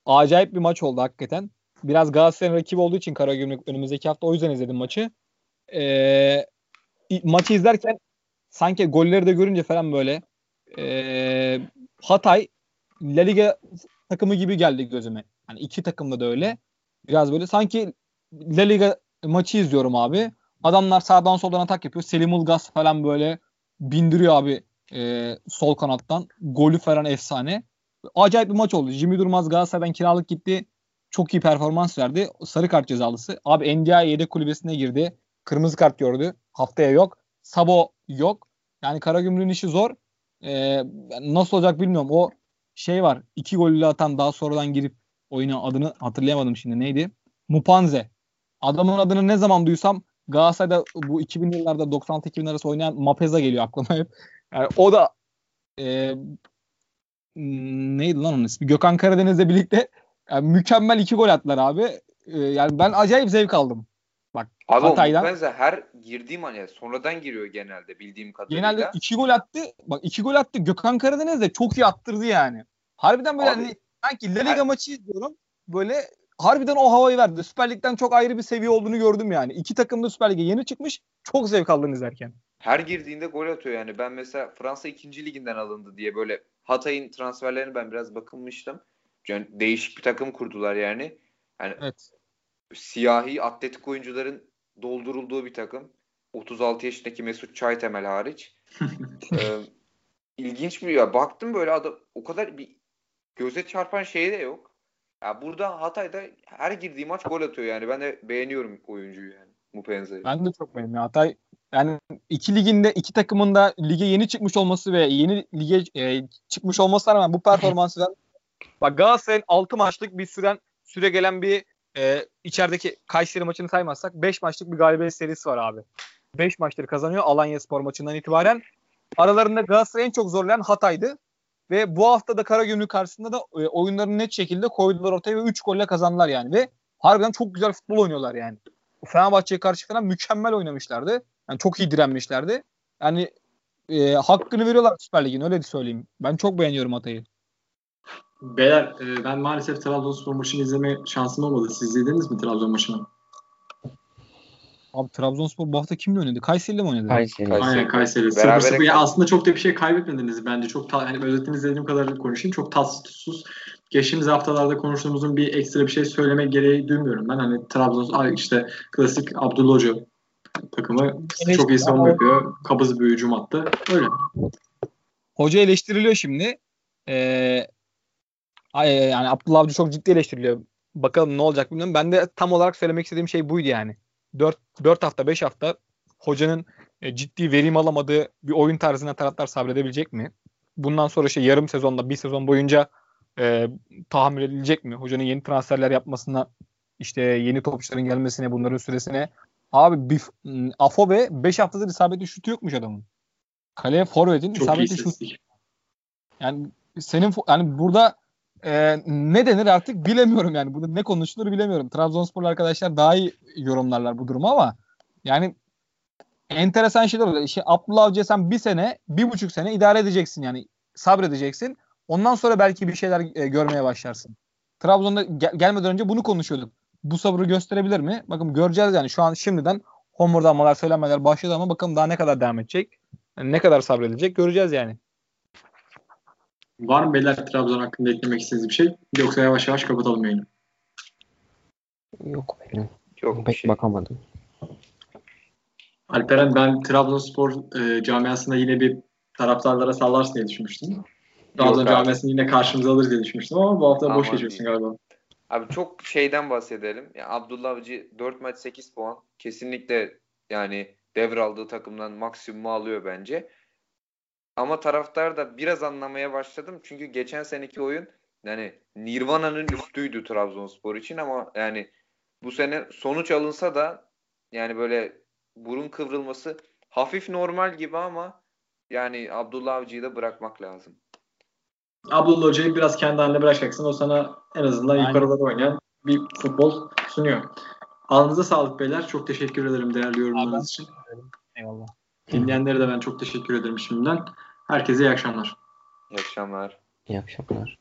acayip bir maç oldu hakikaten. Biraz Galatasaray'ın rakibi olduğu için Karagümrük önümüzdeki hafta o yüzden izledim maçı. Ee, maçı izlerken sanki golleri de görünce falan böyle e, Hatay La Liga takımı gibi geldi gözüme. Hani iki takımda da öyle. Biraz böyle sanki La Liga maçı izliyorum abi. Adamlar sağdan soldan atak yapıyor. Selim Ulgaz falan böyle bindiriyor abi e, sol kanattan. Golü falan efsane. Acayip bir maç oldu. Jimmy Durmaz Galatasaray'dan kiralık gitti. Çok iyi performans verdi. Sarı kart cezalısı. Abi NDI yedek kulübesine girdi. Kırmızı kart gördü. Haftaya yok. Sabo yok. Yani Karagümrük'ün işi zor. Ee, nasıl olacak bilmiyorum. O şey var. iki golle atan daha sonradan girip oyuna adını hatırlayamadım şimdi. Neydi? Mupanze. Adamın adını ne zaman duysam Galatasaray'da bu 2000 yıllarda 96-2000 arası oynayan Mapeza geliyor aklıma hep. Yani o da e, neydi lan onun ismi? Gökhan Karadeniz'le birlikte yani mükemmel iki gol attılar abi. E, yani ben acayip zevk aldım. Bak
Abi Hatay'dan. Abi her girdiğim hani sonradan giriyor genelde bildiğim kadarıyla.
Genelde iki gol attı. Bak iki gol attı. Gökhan Karadeniz de çok iyi attırdı yani. Harbiden böyle Abi, hani sanki La Liga her... maçı izliyorum. Böyle harbiden o havayı verdi. Süper Lig'den çok ayrı bir seviye olduğunu gördüm yani. İki takım da Süper Lig'e yeni çıkmış. Çok zevk aldım izlerken.
Her girdiğinde gol atıyor yani. Ben mesela Fransa 2. liginden alındı diye böyle Hatay'ın transferlerini ben biraz bakınmıştım. Yani değişik bir takım kurdular yani. Yani evet. Siyahi atletik oyuncuların doldurulduğu bir takım. 36 yaşındaki Mesut Çaytemel hariç. ee, ilginç bir ya. Baktım böyle adam o kadar bir göze çarpan şey de yok. Ya burada Hatay'da her girdiği maç gol atıyor yani. Ben de beğeniyorum oyuncuyu yani. Mupenza'yı.
Ben de çok beğeniyorum. Hatay yani iki liginde iki takımın da lige yeni çıkmış olması ve yeni lige e, çıkmış olmasına rağmen bu performansı bak Galatasaray'ın 6 maçlık bir süren süre gelen bir e, içerideki Kayseri maçını saymazsak 5 maçlık bir galibiyet serisi var abi. 5 maçları kazanıyor Alanya Spor maçından itibaren. Aralarında Galatasaray'ı en çok zorlayan Hatay'dı. Ve bu hafta da Karagümrük karşısında da e, oyunlarını net şekilde koydular ortaya ve 3 golle kazandılar yani. Ve harbiden çok güzel futbol oynuyorlar yani. Fenerbahçe'ye karşı falan mükemmel oynamışlardı. Yani çok iyi direnmişlerdi. Yani e, hakkını veriyorlar Süper Lig'in öyle söyleyeyim. Ben çok beğeniyorum Hatay'ı.
Beyler e, ben maalesef Trabzonspor maçını izleme şansım olmadı. Siz izlediniz mi Trabzon maçını?
Abi Trabzonspor bu hafta kimle oynadı? Kayseri'yle mi oynadı?
Kayseri.
Kayseri. Aynen Kayseri. Sıfır sıfır. Ya aslında çok da bir şey kaybetmediniz bence. Çok ta- hani özetini izlediğim kadar konuşayım. Çok tatsız tutsuz. Geçtiğimiz haftalarda konuştuğumuzun bir ekstra bir şey söylemek gereği duymuyorum ben. Hani Trabzon işte klasik Abdullah Hoca takımı evet, çok iyi savunma yapıyor. Kabız bir hücum attı. Öyle.
Hoca eleştiriliyor şimdi. Ee, yani Abdullah Avcı çok ciddi eleştiriliyor. Bakalım ne olacak bilmiyorum. Ben de tam olarak söylemek istediğim şey buydu yani. 4, 4 hafta 5 hafta hocanın e, ciddi verim alamadığı bir oyun tarzına taraftar sabredebilecek mi? Bundan sonra işte yarım sezonda bir sezon boyunca e, tahammül edilecek mi? Hocanın yeni transferler yapmasına işte yeni topçuların gelmesine bunların süresine Abi bir, Afobe 5 haftadır isabetli şutu yokmuş adamın. Kaleye forvetin isabetli şutu. Yani senin yani burada e, ne denir artık bilemiyorum yani. Burada ne konuşulur bilemiyorum. Trabzonspor arkadaşlar daha iyi yorumlarlar bu durumu ama yani enteresan şeyler oluyor. İşte Abdullah Avcı'ya sen bir sene, bir buçuk sene idare edeceksin yani. Sabredeceksin. Ondan sonra belki bir şeyler e, görmeye başlarsın. Trabzon'da gel- gelmeden önce bunu konuşuyorduk. Bu sabrı gösterebilir mi? Bakın göreceğiz yani. Şu an şimdiden homurdanmalar, söylenmeler başladı ama bakalım daha ne kadar devam edecek. Yani ne kadar sabredecek göreceğiz yani.
Var mı beyler Trabzon hakkında eklemek istediğiniz bir şey? Yoksa yavaş yavaş kapatalım yayını.
Yok benim. Yok pek şey. bakamadım.
Alperen ben Trabzonspor e, camiasında yine bir taraftarlara sallarsın diye düşünmüştüm. Trabzon camiasını yine karşımıza alır diye düşünmüştüm ama bu hafta Aman boş geçiyorsun galiba.
Abi çok şeyden bahsedelim. Yani Abdullah Avcı 4 maç 8 puan. Kesinlikle yani devraldığı takımdan maksimumu alıyor bence. Ama taraftar da biraz anlamaya başladım. Çünkü geçen seneki oyun yani Nirvana'nın üstüydü Trabzonspor için ama yani bu sene sonuç alınsa da yani böyle burun kıvrılması hafif normal gibi ama yani Abdullah Avcı'yı da bırakmak lazım.
Abdullah Hoca'yı biraz kendi haline bırakacaksın. O sana en azından Aynen. yukarıda oynayan bir futbol sunuyor. Ağzınıza sağlık beyler. Çok teşekkür ederim değerli yorumlarınız için.
Eyvallah.
Dinleyenlere de ben çok teşekkür ederim şimdiden. Herkese iyi akşamlar.
İyi akşamlar.
İyi akşamlar.